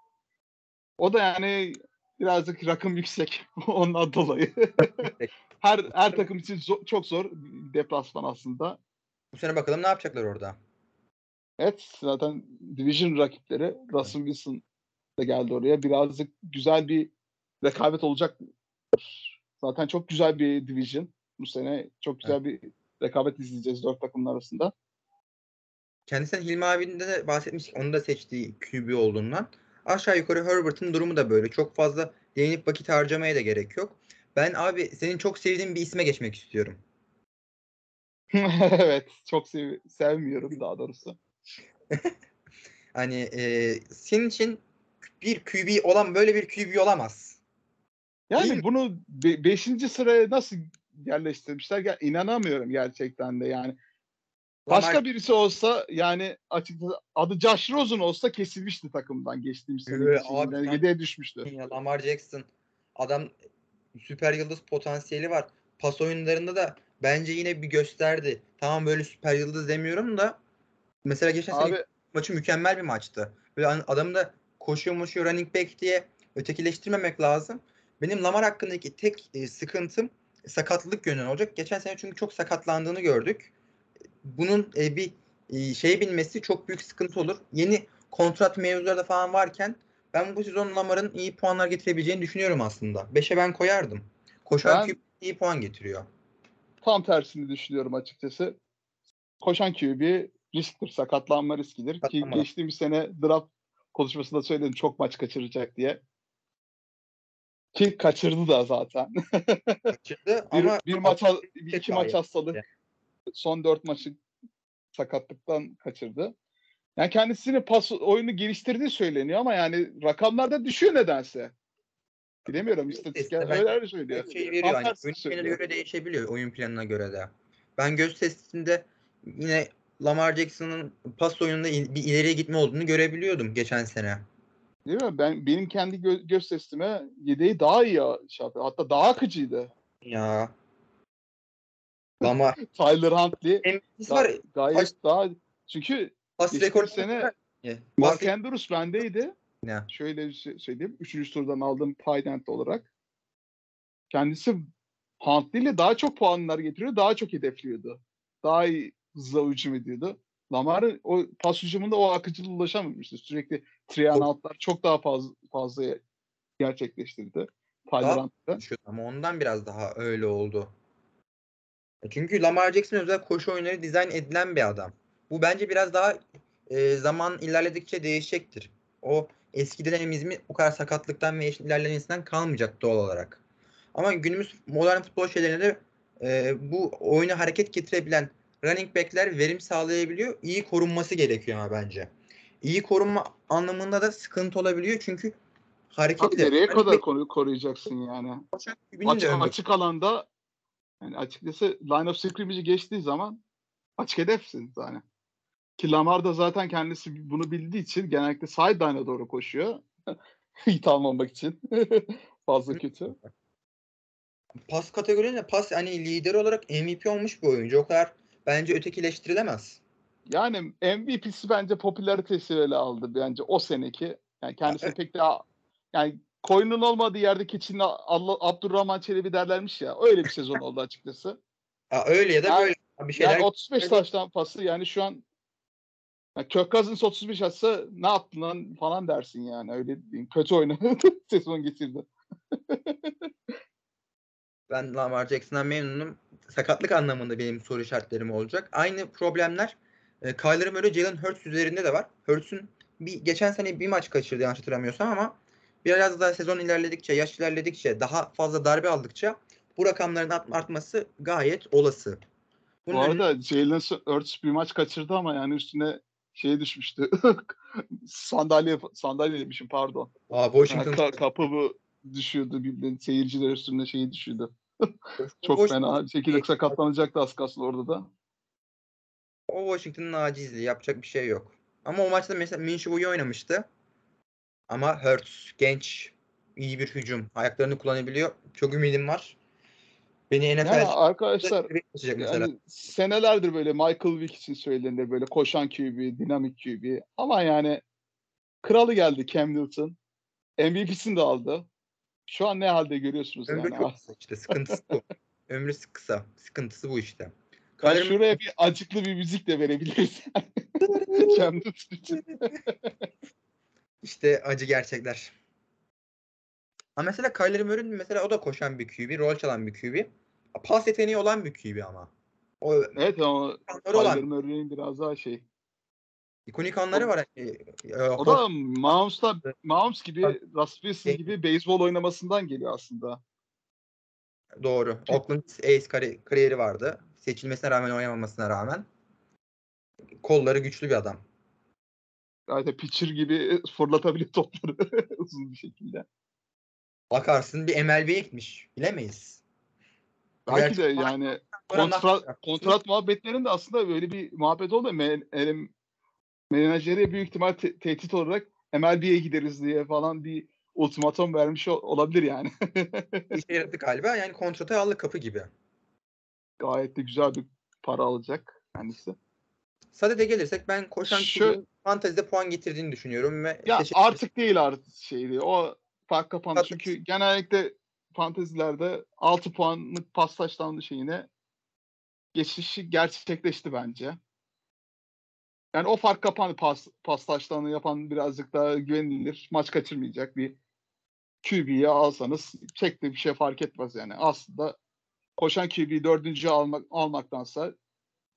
O da yani birazcık rakım yüksek ondan dolayı. her her takım için zo- çok zor deplasman aslında. Bu sene bakalım ne yapacaklar orada. Evet zaten division rakipleri Russell Wilson da geldi oraya. Birazcık güzel bir rekabet olacak. Zaten çok güzel bir division. Bu sene çok güzel bir rekabet izleyeceğiz dört takımın arasında. Kendisinden Hilmi abinin de bahsetmiştik. Onu da seçtiği QB olduğundan. Aşağı yukarı Herbert'ın durumu da böyle. Çok fazla değinip vakit harcamaya da gerek yok. Ben abi senin çok sevdiğin bir isme geçmek istiyorum. evet çok sev- sevmiyorum daha doğrusu. Hani e, senin için bir QB olan böyle bir QB olamaz. Değil Yani mi? bunu 5. sıraya nasıl yerleştirmişler? Ya, inanamıyorum gerçekten de yani. Başka Lamar- birisi olsa yani açıkçası adı Josh Rosen olsa kesilmişti takımdan geçtiğimiz sene. Ee, yedeğe düşmüştü. Ya Lamar Jackson adam süper yıldız potansiyeli var. Pas oyunlarında da bence yine bir gösterdi. Tamam böyle süper yıldız demiyorum da mesela geçen sene Abi maçı mükemmel bir maçtı. Böyle adamı da koşuyor moşuyor running back diye ötekileştirmemek lazım. Benim Lamar hakkındaki tek e, sıkıntım sakatlık yönünden olacak. Geçen sene çünkü çok sakatlandığını gördük. Bunun e, bir e, şey bilmesi çok büyük sıkıntı olur. Yeni kontrat mevzuları da falan varken ben bu sezon Lamar'ın iyi puanlar getirebileceğini düşünüyorum aslında. 5'e ben koyardım. Koşan Ben- QB iyi puan getiriyor. tam tersini düşünüyorum açıkçası. Koşan QB risktir, sakatlanma riskidir. Ki geçtiğimiz sene draft konuşmasında söyledim çok maç kaçıracak diye. Ki kaçırdı da zaten. Kaçırdı bir, ama bir maç bir iki maç hastalık son dört maçı sakatlıktan kaçırdı. Yani kendisini pas oyunu geliştirdiği söyleniyor ama yani rakamlarda düşüyor nedense. Bilemiyorum istatistikler Ben- öyle söylüyor. şey veriyor. Hani oyun göre değişebiliyor oyun planına göre de. Ben göz testinde yine Lamar Jackson'ın pas oyununda bir ileriye gitme olduğunu görebiliyordum geçen sene. Değil mi? Ben benim kendi gö- göz testime yedeği daha iyi şey yapıyor. Hatta daha akıcıydı. Ya. Lamar. Tyler Huntley var. gayet Kaç- daha çünkü Pas rekoru sene Pas Mark Andrews bendeydi. Ne? Şöyle bir şey söyleyeyim. Üçüncü turdan aldığım tight olarak. Kendisi Huntley ile daha çok puanlar getiriyor. Daha çok hedefliyordu. daha iyi hızla hücum ediyordu. Lamar'ın o pas hücumunda o akıcılığa ulaşamamıştı. Sürekli three and out'lar çok daha fazla fazla gerçekleştirdi. Tyler Hunt'ta. Ama ondan biraz daha öyle oldu. Çünkü Lamar Jackson özel koşu oyunları dizayn edilen bir adam. Bu bence biraz daha e, zaman ilerledikçe değişecektir. O eski dinamizmi o kadar sakatlıktan ve ilerlemesinden kalmayacak doğal olarak. Ama günümüz modern futbol şeylerinde e, bu oyunu hareket getirebilen running back'ler verim sağlayabiliyor. İyi korunması gerekiyor ama bence. İyi korunma anlamında da sıkıntı olabiliyor çünkü hareket Abi nereye kadar koru, koruyacaksın yani? Açık, açık alanda yani açıkçası line of scrimmage'i geçtiği zaman açık hedefsin zaten. Ki Lamar da zaten kendisi bunu bildiği için genellikle sideline'a doğru koşuyor. Hit almamak için. Fazla kötü. Pas kategorilerinde pas hani lider olarak MVP olmuş bir oyuncu. O kadar bence ötekileştirilemez. Yani MVP'si bence popülaritesi öyle aldı bence o seneki. Yani kendisi evet. pek daha yani koyunun olmadığı yerde keçinin Allah Abdurrahman Çelebi derlermiş ya. Öyle bir sezon oldu açıkçası. Ya öyle ya da yani, böyle bir şeyler. Yani 35 taştan pası yani şu an yani Kirk Cousins 35 atsa ne yaptın lan falan dersin yani. Öyle diyeyim. Kötü oynadı. sezon geçirdi. ben Lamar Jackson'dan memnunum. Sakatlık anlamında benim soru işaretlerim olacak. Aynı problemler e, Kyler Murray, Jalen Hurts üzerinde de var. Hurts'un bir geçen sene bir maç kaçırdı yanlış hatırlamıyorsam ama biraz daha sezon ilerledikçe, yaş ilerledikçe, daha fazla darbe aldıkça bu rakamların artması gayet olası. Bunun bu arada önüne... Jalen Hurts bir maç kaçırdı ama yani üstüne şey düşmüştü. sandalye sandalye demişim pardon. Aa, Washington yani, kapı bu düşüyordu bildiğin seyirciler üstüne şeyi düşürdü. Çok fena şekilde sakatlanacaktı az kalsın orada da. O Washington'ın acizliği yapacak bir şey yok. Ama o maçta mesela Minshew iyi oynamıştı. Ama Hurts genç iyi bir hücum. Ayaklarını kullanabiliyor. Çok ümidim var. Beni NFL yani arkadaşlar yani senelerdir böyle Michael Vick için söylenir böyle koşan QB, dinamik QB. Ama yani kralı geldi Cam Newton. MVP'sini de aldı. Şu an ne halde görüyorsunuz Ömrü yani. çok işte sıkıntısı bu. Ömrü kısa. Sıkıntısı bu işte. Yani şuraya bir acıklı bir müzik de verebiliriz. Cam Newton için. İşte acı gerçekler. Ama mesela Kyler Murray mesela o da koşan bir QB, rol çalan bir QB. Pas yeteneği olan bir QB ama. O, evet ama Kyler Murray'in biraz daha şey. İkonik anları var. E, o da Mahomes'ta Mahomes gibi, Russell gibi beyzbol oynamasından geliyor aslında. Doğru. Oakland Ace kari- kariyeri vardı. Seçilmesine rağmen oynamamasına rağmen. Kolları güçlü bir adam. Zaten pitcher gibi fırlatabilir topları uzun bir şekilde. Bakarsın bir MLB'ye gitmiş. Bilemeyiz. Belki de yani kontrat, kontrat muhabbetlerinde aslında böyle bir muhabbet oldu. Me- menajeri büyük ihtimal te- tehdit olarak MLB'ye gideriz diye falan bir ultimatum vermiş ol- olabilir yani. İşe yaradı galiba. Yani kontratı aldı kapı gibi. Gayet de güzel bir para alacak kendisi. Sadede gelirsek ben koşan Şu, fantezide puan getirdiğini düşünüyorum ve ya artık değil artık şeydi. O fark kapandı. Çünkü genellikle fantezilerde 6 puanlık pas taşlandı şeyine geçişi gerçekleşti bence. Yani o fark kapandı pas, pas taşlarını yapan birazcık daha güvenilir. Maç kaçırmayacak bir QB'yi alsanız de bir şey fark etmez yani. Aslında koşan QB'yi dördüncü almak, almaktansa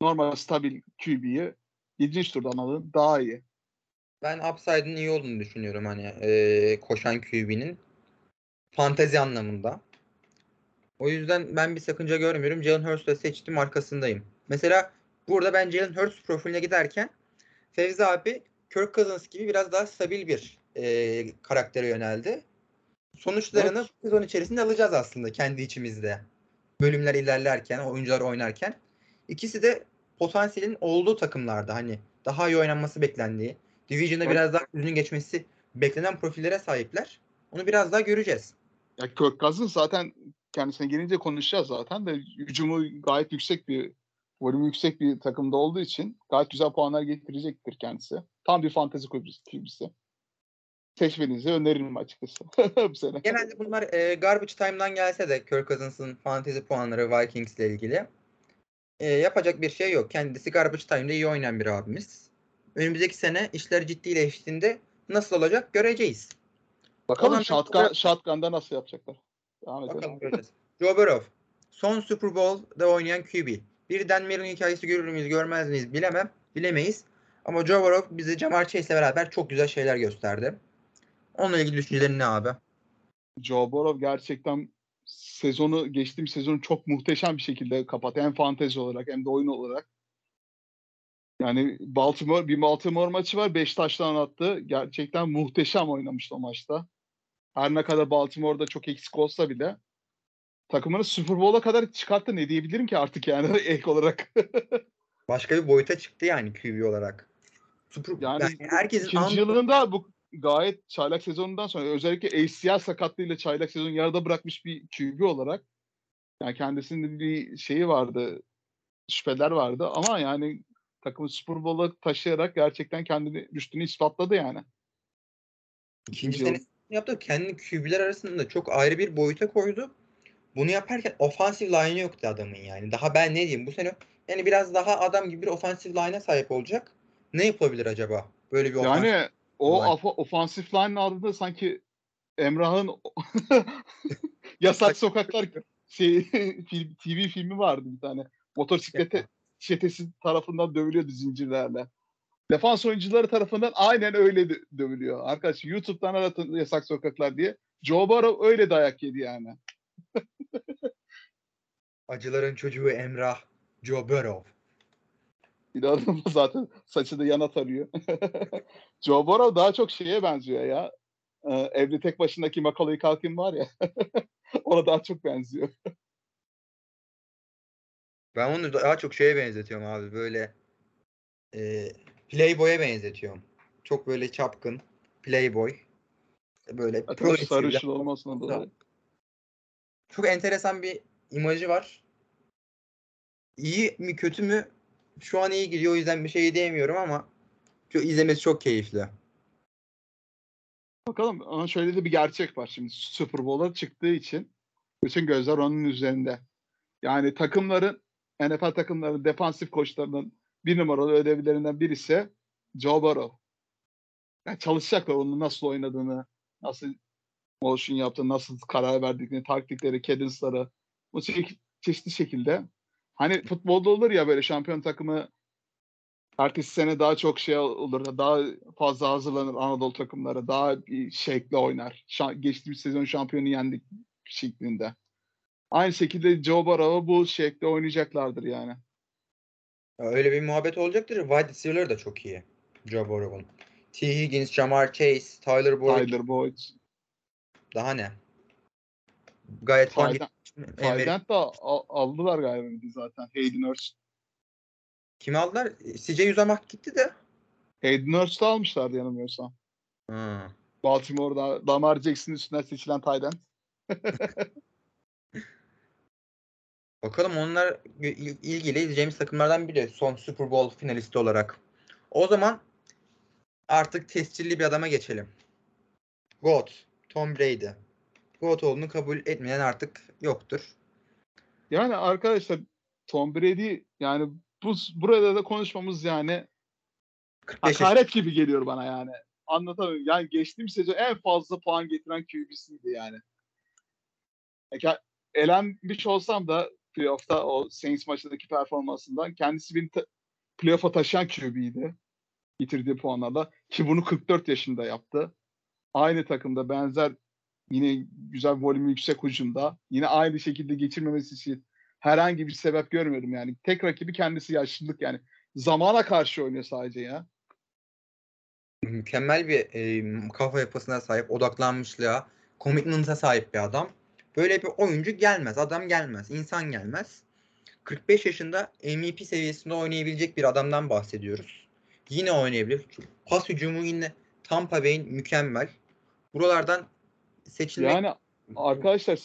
normal stabil QB'yi yedinci turdan alın daha iyi. Ben upside'ın iyi olduğunu düşünüyorum hani e, koşan QB'nin fantezi anlamında. O yüzden ben bir sakınca görmüyorum. Jalen Hurst'u seçtim arkasındayım. Mesela burada ben Jalen Hurst profiline giderken Fevzi abi Kirk Cousins gibi biraz daha stabil bir e, karaktere yöneldi. Sonuçlarını evet. sezon içerisinde alacağız aslında kendi içimizde. Bölümler ilerlerken, oyuncular oynarken. İkisi de potansiyelin olduğu takımlarda hani daha iyi oynanması beklendiği, Division'da evet. biraz daha yüzünün geçmesi beklenen profillere sahipler. Onu biraz daha göreceğiz. Ya Kirk Cousins zaten kendisine gelince konuşacağız zaten de hücumu gayet yüksek bir volümü yüksek bir takımda olduğu için gayet güzel puanlar getirecektir kendisi. Tam bir fantezi kulübüsü. Seçmenizi öneririm açıkçası bu sene. Genelde bunlar e, garbage time'dan gelse de Kirk Cousins'ın fantezi puanları Vikings ile ilgili e, yapacak bir şey yok. Kendisi garbage time'da iyi oynayan bir abimiz. Önümüzdeki sene işler ciddileştiğinde nasıl olacak göreceğiz. Bakalım Olan- shotgun, shotgun'da nasıl yapacaklar. Devam edelim. Bakalım göreceğiz. Joe Burrow. Son Super Bowl'da oynayan QB. Bir Dan Marino hikayesi görür müyüz görmez miyiz bilemem. Bilemeyiz. Ama Joe Burrow bize Jamar Chase'le beraber çok güzel şeyler gösterdi. Onunla ilgili düşüncelerin ne abi? Joe Burrow gerçekten sezonu geçtiğim sezonu çok muhteşem bir şekilde kapattı. Hem fantezi olarak hem de oyun olarak. Yani Baltimore bir Baltimore maçı var. 5 taştan attı. Gerçekten muhteşem oynamıştı o maçta. Her ne kadar Baltimore'da çok eksik olsa bile takımını Super Bowl'a kadar çıkarttı. Ne diyebilirim ki artık yani ek olarak. Başka bir boyuta çıktı yani QB olarak. Super, Yani yani, herkesin İkinci an- yılında bu gayet çaylak sezonundan sonra özellikle ACL sakatlığıyla çaylak sezonu yarıda bırakmış bir QB olarak yani kendisinin bir şeyi vardı şüpheler vardı ama yani takımı Super Bowl'a taşıyarak gerçekten kendini üstünü ispatladı yani. ikinci yıl- sene yaptı. Kendini QB'ler arasında çok ayrı bir boyuta koydu. Bunu yaparken offensive line'ı yoktu adamın yani. Daha ben ne diyeyim bu sene yani biraz daha adam gibi bir offensive line'a sahip olacak. Ne yapabilir acaba? Böyle bir Yani o line. ofa- offensive line'ın adında sanki Emrah'ın Yasak Sokaklar şey, film, TV filmi vardı bir tane. Motosiklete çetesi tarafından dövülüyordu zincirlerle. Defans oyuncuları tarafından aynen öyle dö- dövülüyor. Arkadaş YouTube'dan aratın Yasak Sokaklar diye. Joe Burrow öyle dayak yedi yani. Acıların çocuğu Emrah Joe Burrow. Adam zaten saçı da yana tarıyor. Joe Burrow daha çok şeye benziyor ya. Ee, evde tek başındaki Macaulay Culkin var ya. Ona daha çok benziyor. Ben onu daha çok şeye benzetiyorum abi böyle e, Playboy'a benzetiyorum. Çok böyle çapkın Playboy. Böyle sarışın olmasına dolayı. Çok enteresan bir imajı var. İyi mi kötü mü? Şu an iyi gidiyor o yüzden bir şey diyemiyorum ama çok, izlemesi çok keyifli. Bakalım ama şöyle de bir gerçek var şimdi Super Bowl'a çıktığı için bütün gözler onun üzerinde. Yani takımların NFL takımların defansif koçlarının bir numaralı ödevlerinden birisi Joe Burrow. Yani çalışacaklar onun nasıl oynadığını, nasıl motion yaptığını, nasıl karar verdiklerini, taktikleri, cadence'ları bu çe- çeşitli şekilde. Hani futbolda olur ya böyle şampiyon takımı ertesi sene daha çok şey olur, daha fazla hazırlanır Anadolu takımları, daha bir şekle oynar. Şa- geçtiğimiz sezon şampiyonu yendik şeklinde. Aynı şekilde Joe Burrow'a bu şekilde oynayacaklardır yani. Ya Öyle bir muhabbet olacaktır. Wide receiver'ları da çok iyi. Joe Burrow'un. T. Higgins, Jamar Chase, Tyler Boyd. Tyler Boyd, Daha ne? Gayet. Tyden, De al- aldılar galiba zaten. Hayden Hurst. Kimi aldılar? CJ Uzamak gitti de. Hayden Hurst'u almışlardı yanılmıyorsam. Ha. Baltimore'da Lamar Jackson'ın üstünden seçilen Tyden. Bakalım onlar il- ilgili izleyeceğimiz takımlardan biri son Super Bowl finalisti olarak. O zaman artık tescilli bir adama geçelim. GOAT, Tom Brady. GOAT olduğunu kabul etmeyen artık yoktur. Yani arkadaşlar Tom Brady yani bu burada da konuşmamız yani 45 yaş- hakaret gibi geliyor bana yani. Anlatamıyorum. Yani geçtiğim sezon en fazla puan getiren QB'siydi yani. Yani elenmiş olsam da playoff'ta o Saints maçındaki performansından kendisi beni ta- playoff'a taşıyan QB'ydi. Getirdiği puanlarla. Ki bunu 44 yaşında yaptı. Aynı takımda benzer yine güzel volümü yüksek hücumda. Yine aynı şekilde geçirmemesi için herhangi bir sebep görmüyorum yani. Tek rakibi kendisi yaşlılık yani. Zamana karşı oynuyor sadece ya. mükemmel bir e, kafa yapısına sahip, odaklanmışlığa, commitment'a sahip bir adam. Böyle bir oyuncu gelmez, adam gelmez, insan gelmez. 45 yaşında MVP seviyesinde oynayabilecek bir adamdan bahsediyoruz. Yine oynayabilir. Pas hücumu yine Tampa Bay'in mükemmel. Buralardan seçilmek Yani arkadaşlar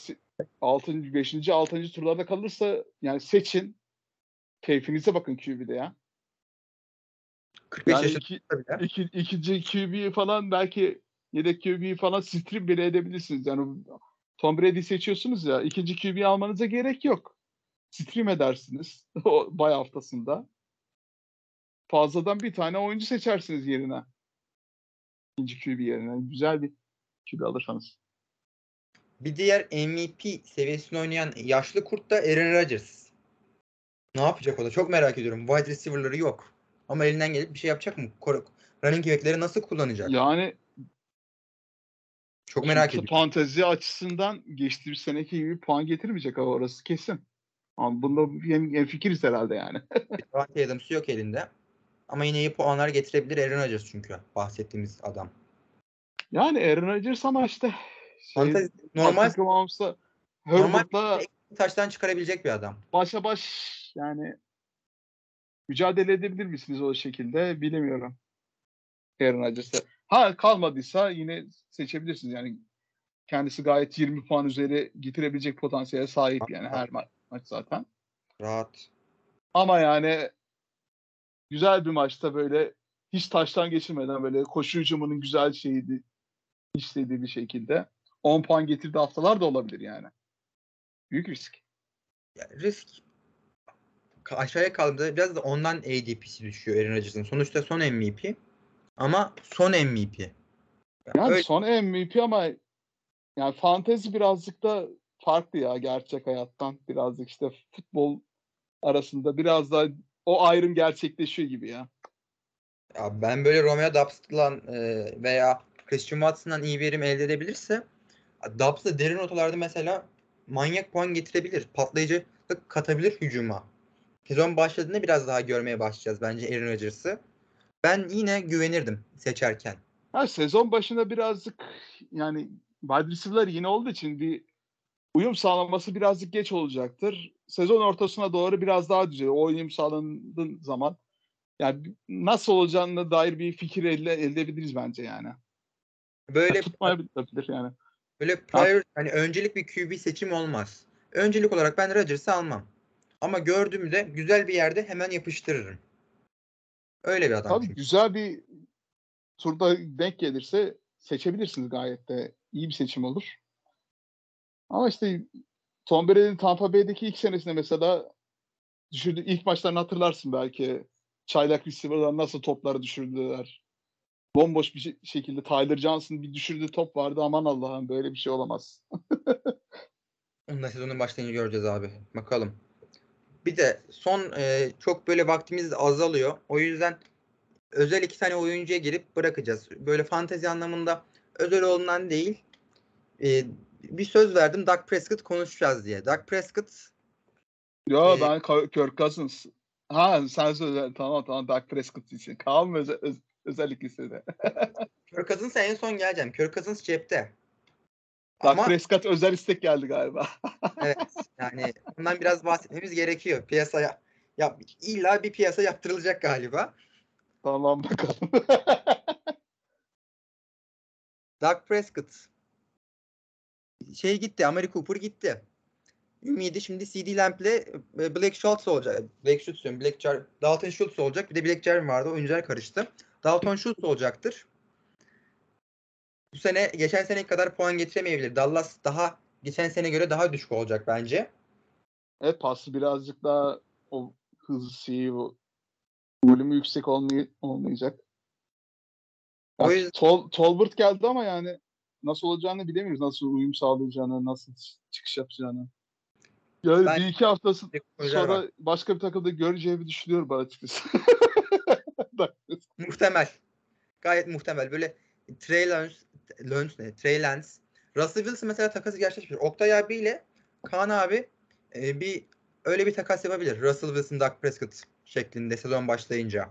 6. 5. 6. turlarda kalırsa yani seçin. Keyfinize bakın QB'de ya. 45 Yani yaşında iki, bile. iki, ikinci QB falan belki yedek QB falan stream bile edebilirsiniz. Yani Tom Brady seçiyorsunuz ya ikinci QB almanıza gerek yok. stream edersiniz o bay haftasında. Fazladan bir tane oyuncu seçersiniz yerine. İkinci QB yerine. Güzel bir QB alırsanız. Bir diğer MVP seviyesinde oynayan yaşlı kurt da Aaron Rodgers. Ne yapacak o da? Çok merak ediyorum. Wide receiver'ları yok. Ama elinden gelip bir şey yapacak mı? Running back'leri nasıl kullanacak? Yani Çok merak ediyorum. Fantezi açısından geçtiğimiz seneki gibi puan getirmeyecek ama orası kesin. Ama bunda hem fikiriz herhalde yani. Davante Adams'ı yok elinde. Ama yine iyi puanlar getirebilir Aaron Rodgers çünkü bahsettiğimiz adam. Yani Aaron Rodgers ama işte şey, Fantezi, normal Patrick Mahomes'la Herbert'la taştan çıkarabilecek bir adam. başa baş yani mücadele edebilir misiniz o şekilde bilemiyorum. Aaron Rodgers'la. Ha kalmadıysa yine seçebilirsiniz yani kendisi gayet 20 puan üzeri getirebilecek potansiyele sahip yani her ma- maç zaten. Rahat. Ama yani güzel bir maçta böyle hiç taştan geçirmeden böyle koşu hücumunun güzel şeydi istediği bir şekilde 10 puan getirdiği haftalar da olabilir yani. Büyük risk. Yani risk aşağıya kaldığında biraz da ondan ADP'si düşüyor Aaron Rodgers'ın. Sonuçta son MVP ama son MVP. Yani Yani öyle- son MVP ama yani fantezi birazcık da farklı ya gerçek hayattan. Birazcık işte futbol arasında biraz da o ayrım gerçekleşiyor gibi ya. Ya ben böyle Romeo Doubs'la e, veya Christian Watson'dan iyi verim elde edebilirse Doubs da derin rotalarda mesela manyak puan getirebilir. Patlayıcı katabilir hücuma. Sezon başladığında biraz daha görmeye başlayacağız bence Aaron Rodgers'ı. Ben yine güvenirdim seçerken. Ha, sezon başında birazcık yani wide receiver'lar yine olduğu için bir uyum sağlaması birazcık geç olacaktır. Sezon ortasına doğru biraz daha düzelir. O uyum sağlandığı zaman yani nasıl olacağına dair bir fikir elde, elde edebiliriz bence yani. Böyle Tutmayabilir yani. Böyle prior hani öncelik bir QB seçim olmaz. Öncelik olarak ben Rodgers'ı almam. Ama gördüğümde güzel bir yerde hemen yapıştırırım. Öyle bir adam Tabii çünkü. güzel bir turda denk gelirse seçebilirsiniz gayet de. iyi bir seçim olur. Ama işte Tom Brady'nin Tampa Bay'deki ilk senesinde mesela düşürdü ilk maçlarını hatırlarsın belki. Çaylak receiver'lar nasıl topları düşürdüler. Bomboş bir şe- şekilde Tyler Johnson bir düşürdüğü top vardı. Aman Allah'ım böyle bir şey olamaz. Onu da sezonun başlayınca göreceğiz abi. Bakalım. Bir de son e, çok böyle vaktimiz azalıyor. O yüzden özel iki tane oyuncuya girip bırakacağız. Böyle fantezi anlamında özel olduğundan değil. e, bir söz verdim Doug Prescott konuşacağız diye. Doug Prescott Ya Ee, ben Kirk Cousins. Ha sen söyle tamam tamam Dak Prescott için. Kaan mı özel, öz- özellik istedi. Kirk Cousins'a en son geleceğim. Kirk Cousins cepte. Dak Ama Prescott özel istek geldi galiba. evet yani ondan biraz bahsetmemiz gerekiyor. Piyasaya ya illa bir piyasa yaptırılacak galiba. tamam bakalım. Doug Prescott şey gitti. Amari Cooper gitti. Ümidi şimdi CD Lamp'le e, Black Schultz olacak. Black Schultz diyorum. Black Jar Dalton Schultz olacak. Bir de Black Jarvin vardı. Oyuncular karıştı. Dalton Schultz olacaktır. Bu sene geçen seneki kadar puan getiremeyebilir. Dallas daha geçen sene göre daha düşük olacak bence. evet pası birazcık daha o hız şeyi volümü yüksek olmay- olmayacak. O yüzden- Tol, Tolbert geldi ama yani nasıl olacağını bilemiyoruz. Nasıl uyum sağlayacağını, nasıl çıkış yapacağını. Yani Ben- bir iki haftası sonra var. başka bir takımda göreceğimi düşünüyorum ben açıkçası. Muhtemel. Gayet muhtemel. Böyle Trey Lance, Lance ne? Trey Lance. Russell Wilson mesela takası gerçekleşmiş. Oktay abiyle Kaan abi e, bir öyle bir takas yapabilir. Russell Wilson, Dak Prescott şeklinde sezon başlayınca.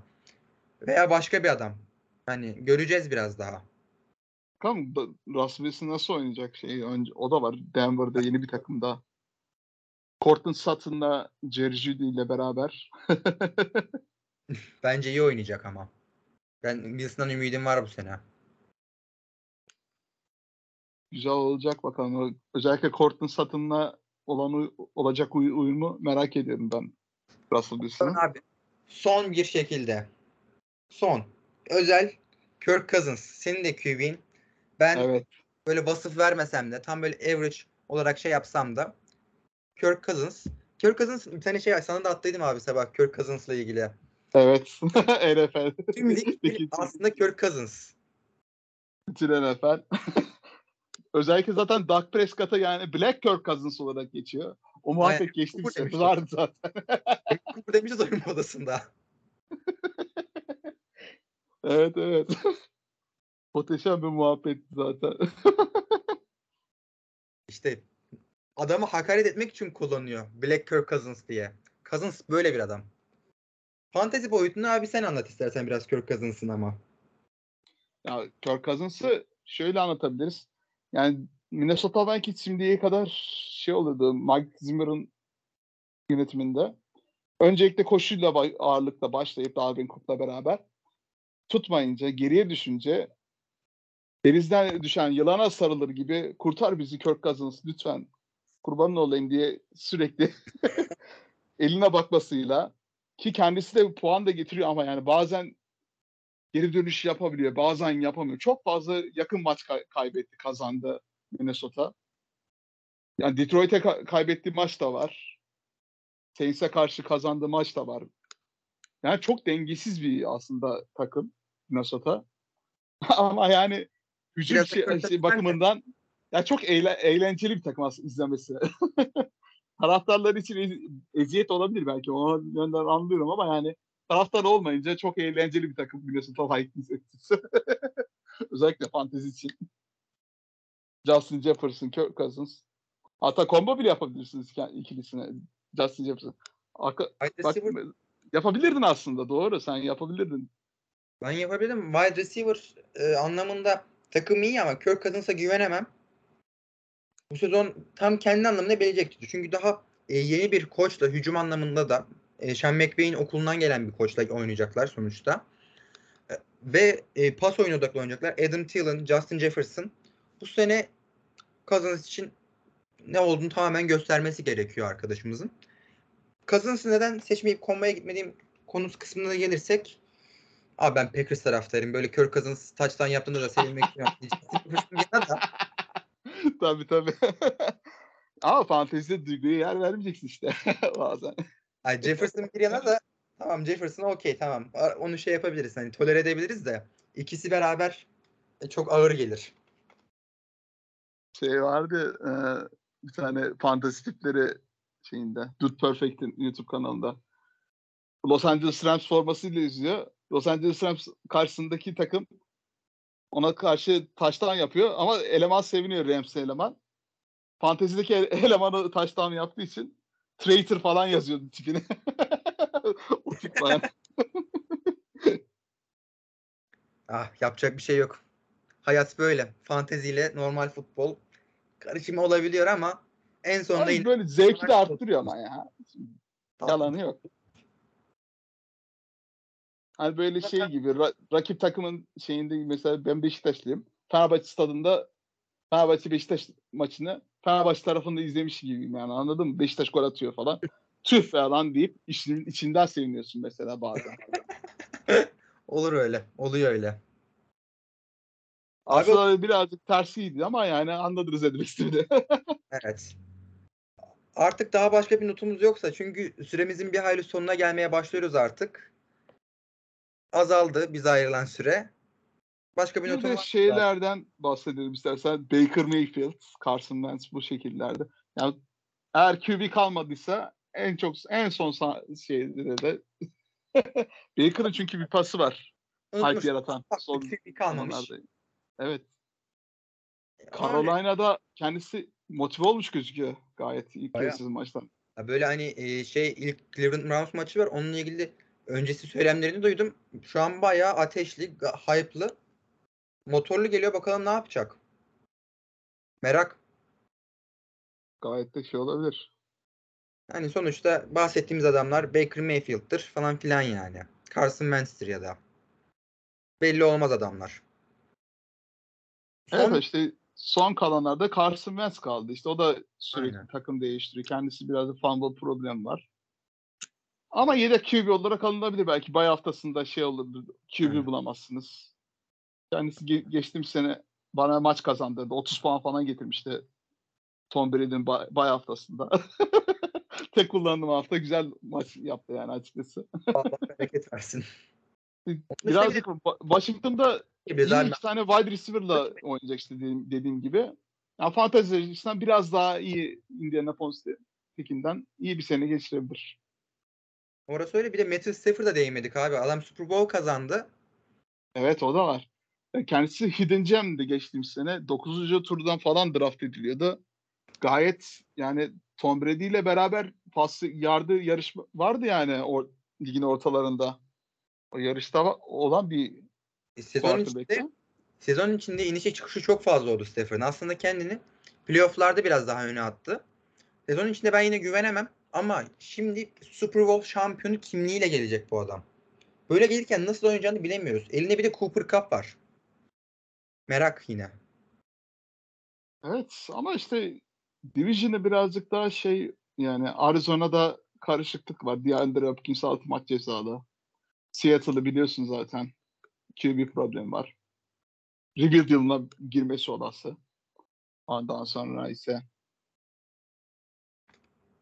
Veya başka bir adam. Hani göreceğiz biraz daha. Da- Russell Wilson nasıl oynayacak şey önce o da var Denver'da yeni bir takımda. Cortland Sutton'la Jerry Jeudy ile beraber. Bence iyi oynayacak ama. Ben Wilson'dan ümidim var bu sene. Güzel olacak bakalım. Özellikle Cortland Sutton'la olan olacak uy- uyumu merak ediyorum ben Russell Wilson'ın. Abi son bir şekilde. Son. Özel Kirk Cousins. Senin de QB'in. Ben Evet. böyle vasıf vermesem de tam böyle average olarak şey yapsam da Kirk Cousins Kirk Cousins bir tane şey sana da attıydım abi sabah Kirk Cousins'la ilgili. Evet. NFL. Tüm lig aslında Kirk Cousins. Bütün NFL. Özellikle zaten Dak Prescott'a yani Black Kirk Cousins olarak geçiyor. O muhabbet Aynen. geçti bir sene vardı zaten. Cooper demişiz oyun odasında. evet evet. Muhteşem bir muhabbet zaten. İşte adamı hakaret etmek için kullanıyor. Black Kirk Cousins diye. Cousins böyle bir adam. Fantezi boyutunu abi sen anlat istersen biraz Kirk Cousins'ın ama. ya Kirk Cousins'ı şöyle anlatabiliriz. Yani Minnesota Vikings şimdiye kadar şey olurdu Mike Zimmer'ın yönetiminde. Öncelikle koşuyla ağırlıkla başlayıp Dalvin Cook'la beraber tutmayınca, geriye düşünce denizden düşen yılana sarılır gibi kurtar bizi Kirk Cousins lütfen kurbanın olayım diye sürekli eline bakmasıyla ki kendisi de puan da getiriyor ama yani bazen geri dönüş yapabiliyor. Bazen yapamıyor. Çok fazla yakın maç kay- kaybetti, kazandı Minnesota. Yani Detroit'e ka- kaybettiği maç da var. Saints'e karşı kazandığı maç da var. Yani çok dengesiz bir aslında takım Minnesota. Ama yani hücum şey, şey bakımından ya çok eğle- eğlenceli bir takım aslında izlemesi. Taraftarlar için ez- eziyet olabilir belki. O yönden anlıyorum ama yani taraftar olmayınca çok eğlenceli bir takım Minnesota Vikings etkisi. Özellikle fantezi için. Justin Jefferson, Kirk Cousins. Hatta combo bile yapabilirsiniz ikilisine. Justin Jefferson. Arka, bak, yapabilirdin aslında doğru. Sen yapabilirdin. ben yapabilirim. Wide receiver e, anlamında takım iyi ama Kirk Cousins'a güvenemem. Bu sezon tam kendi anlamında belirleyecektir. Çünkü daha e, yeni bir koçla hücum anlamında da e, Sean McVay'in okulundan gelen bir koçla oynayacaklar sonuçta. E, ve e, pas oyunu odaklı oynayacaklar. Adam Thielen, Justin Jefferson bu sene Cousins için ne olduğunu tamamen göstermesi gerekiyor arkadaşımızın. Cousins'ı neden seçmeyip konmaya gitmediğim konusu kısmına gelirsek Abi ben Packers taraftarıyım. Böyle Kirk Cousins touchdown yaptığında da sevinmek Jefferson yana da tabii tabii. Ama fantezide duyguya yer vermeyeceksin işte bazen. Ay Jefferson bir yana da tamam Jefferson okey tamam. Onu şey yapabiliriz. Hani tolere edebiliriz de ikisi beraber e, çok ağır gelir. Şey vardı e, bir tane fantezi tipleri şeyinde. Dude Perfect'in YouTube kanalında. Los Angeles Rams formasıyla izliyor. Los Angeles Rams karşısındaki takım ona karşı taştan yapıyor ama eleman seviniyor Rams'e eleman. Fantezideki ele- elemanı taştan yaptığı için traitor falan yazıyordu tipine. Uçuk falan. Ah yapacak bir şey yok. Hayat böyle. Fanteziyle normal futbol karışımı olabiliyor ama en sonunda yine böyle zevki de arttırıyor ama ya. Yalanı yok. Hani böyle şey gibi ra- rakip takımın şeyinde mesela ben Beşiktaşlıyım. Fenerbahçe stadında Fenerbahçe Beşiktaş maçını Fenerbahçe tarafında izlemiş gibiyim yani anladın mı? Beşiktaş gol atıyor falan. Tüh falan deyip işin içinden seviniyorsun mesela bazen. olur öyle. Oluyor öyle. Abi- Aslında birazcık tersiydi ama yani anladınız demek istediğimi. Evet. Artık daha başka bir notumuz yoksa çünkü süremizin bir hayli sonuna gelmeye başlıyoruz artık. Azaldı bize ayrılan süre. Başka bir Bir notum var şeylerden bahsedelim istersen. Baker Mayfield, Carson Wentz bu şekillerde. Yani eğer QB kalmadıysa en çok en son şeyde de Baker'ın çünkü bir pası var. Hype yaratan. Son şey kalmamış. Evet. Carolina'da kendisi motive olmuş gözüküyor gayet ilk maçtan. ya böyle hani e, şey ilk Cleveland Browns maçı var. Onunla ilgili öncesi söylemlerini duydum. Şu an bayağı ateşli, hype'lı. Motorlu geliyor bakalım ne yapacak. Merak. Gayet de şey olabilir. Yani sonuçta bahsettiğimiz adamlar Baker Mayfield'dır falan filan yani. Carson Wentz'tir ya da. Belli olmaz adamlar. Son, Evet işte son kalanlarda Carson Wentz kaldı. İşte o da sürekli Aynen. takım değiştiriyor. Kendisi biraz da fumble problem var. Ama yedek QB olarak alınabilir belki. Bay haftasında şey olur. QB Aynen. bulamazsınız. Kendisi ge- geçtiğimiz sene bana maç kazandırdı. 30 puan falan getirmişti Tom Brady'nin bay, bay haftasında. tek kullandığım hafta güzel maç yaptı yani açıkçası. Allah bereket versin. Birazcık Ba- Washington'da iyi iki tane wide receiver'la oynayacak işte dediğim, dediğim gibi. Yani fantezi açısından biraz daha iyi Indianapolis'tekinden iyi bir sene geçirebilir. Orası öyle bir de Matthew Stafford'a değinmedik abi. Adam Super Bowl kazandı. Evet o da var. E, Kendisi Hidden Gem'di geçtiğimiz sene. 9. turdan falan draft ediliyordu. Gayet yani Tom Brady ile beraber pas yardı yarışma vardı yani o ligin ortalarında. O yarışta olan bir E, Sezon içinde, sezon içinde inişi çıkışı çok fazla oldu Stafford'ın. Aslında kendini playoff'larda biraz daha öne attı. Sezon içinde ben yine güvenemem ama şimdi Super Bowl şampiyonu kimliğiyle gelecek bu adam. Böyle gelirken nasıl oynayacağını bilemiyoruz. Elinde bir de Cooper Cup var. Merak yine. Evet ama işte Division'ı birazcık daha şey yani Arizona'da karışıklık var. DeAndre Hopkins 6 maç cezalı. Seattle'ı biliyorsun zaten. QB problemi var. Rebuild yılına girmesi olası. Ondan sonra ise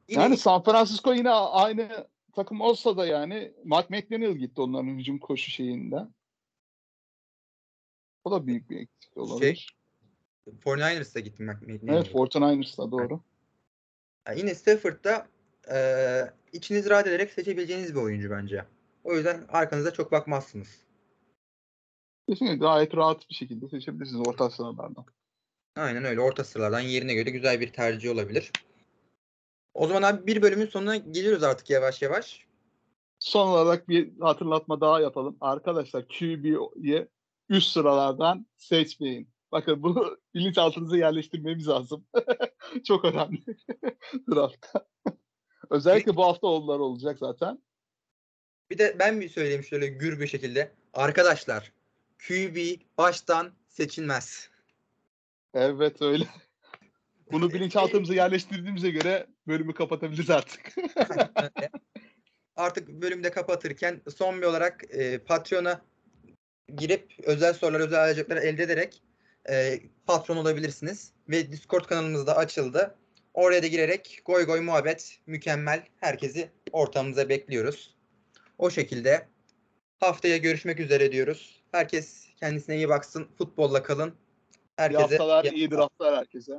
Yine yani San Francisco yine aynı takım olsa da yani Mark McDaniel gitti onların hücum koşu şeyinde. O da büyük bir eksik olabilir. 49ers'a gittim. Mac- McNair. evet 49ers'da doğru. Yani yine Stafford'da eee içiniz rahat ederek seçebileceğiniz bir oyuncu bence. O yüzden arkanıza çok bakmazsınız. Kesinlikle gayet rahat bir şekilde seçebilirsiniz orta sıralardan. Aynen öyle. Orta sıralardan yerine göre güzel bir tercih olabilir. O zaman abi bir bölümün sonuna geliyoruz artık yavaş yavaş. Son olarak bir hatırlatma daha yapalım. Arkadaşlar QB'yi üst sıralardan seçmeyin. Bakın bunu bilinçaltınıza yerleştirmemiz lazım. Çok önemli. Draftta. Özellikle bu hafta onlar olacak zaten. Bir de ben bir söyleyeyim şöyle gür bir şekilde. Arkadaşlar QB baştan seçilmez. Evet öyle. Bunu bilinçaltımıza yerleştirdiğimize göre bölümü kapatabiliriz artık. Artık bölümde kapatırken son bir olarak e, Patreon'a girip özel sorular, özel alacakları elde ederek e, patron olabilirsiniz. Ve Discord kanalımız da açıldı. Oraya da girerek goy goy muhabbet mükemmel. Herkesi ortamımıza bekliyoruz. O şekilde haftaya görüşmek üzere diyoruz. Herkes kendisine iyi baksın. Futbolla kalın. İyi Herkese haftalar, iyi iyi draftlar herkese.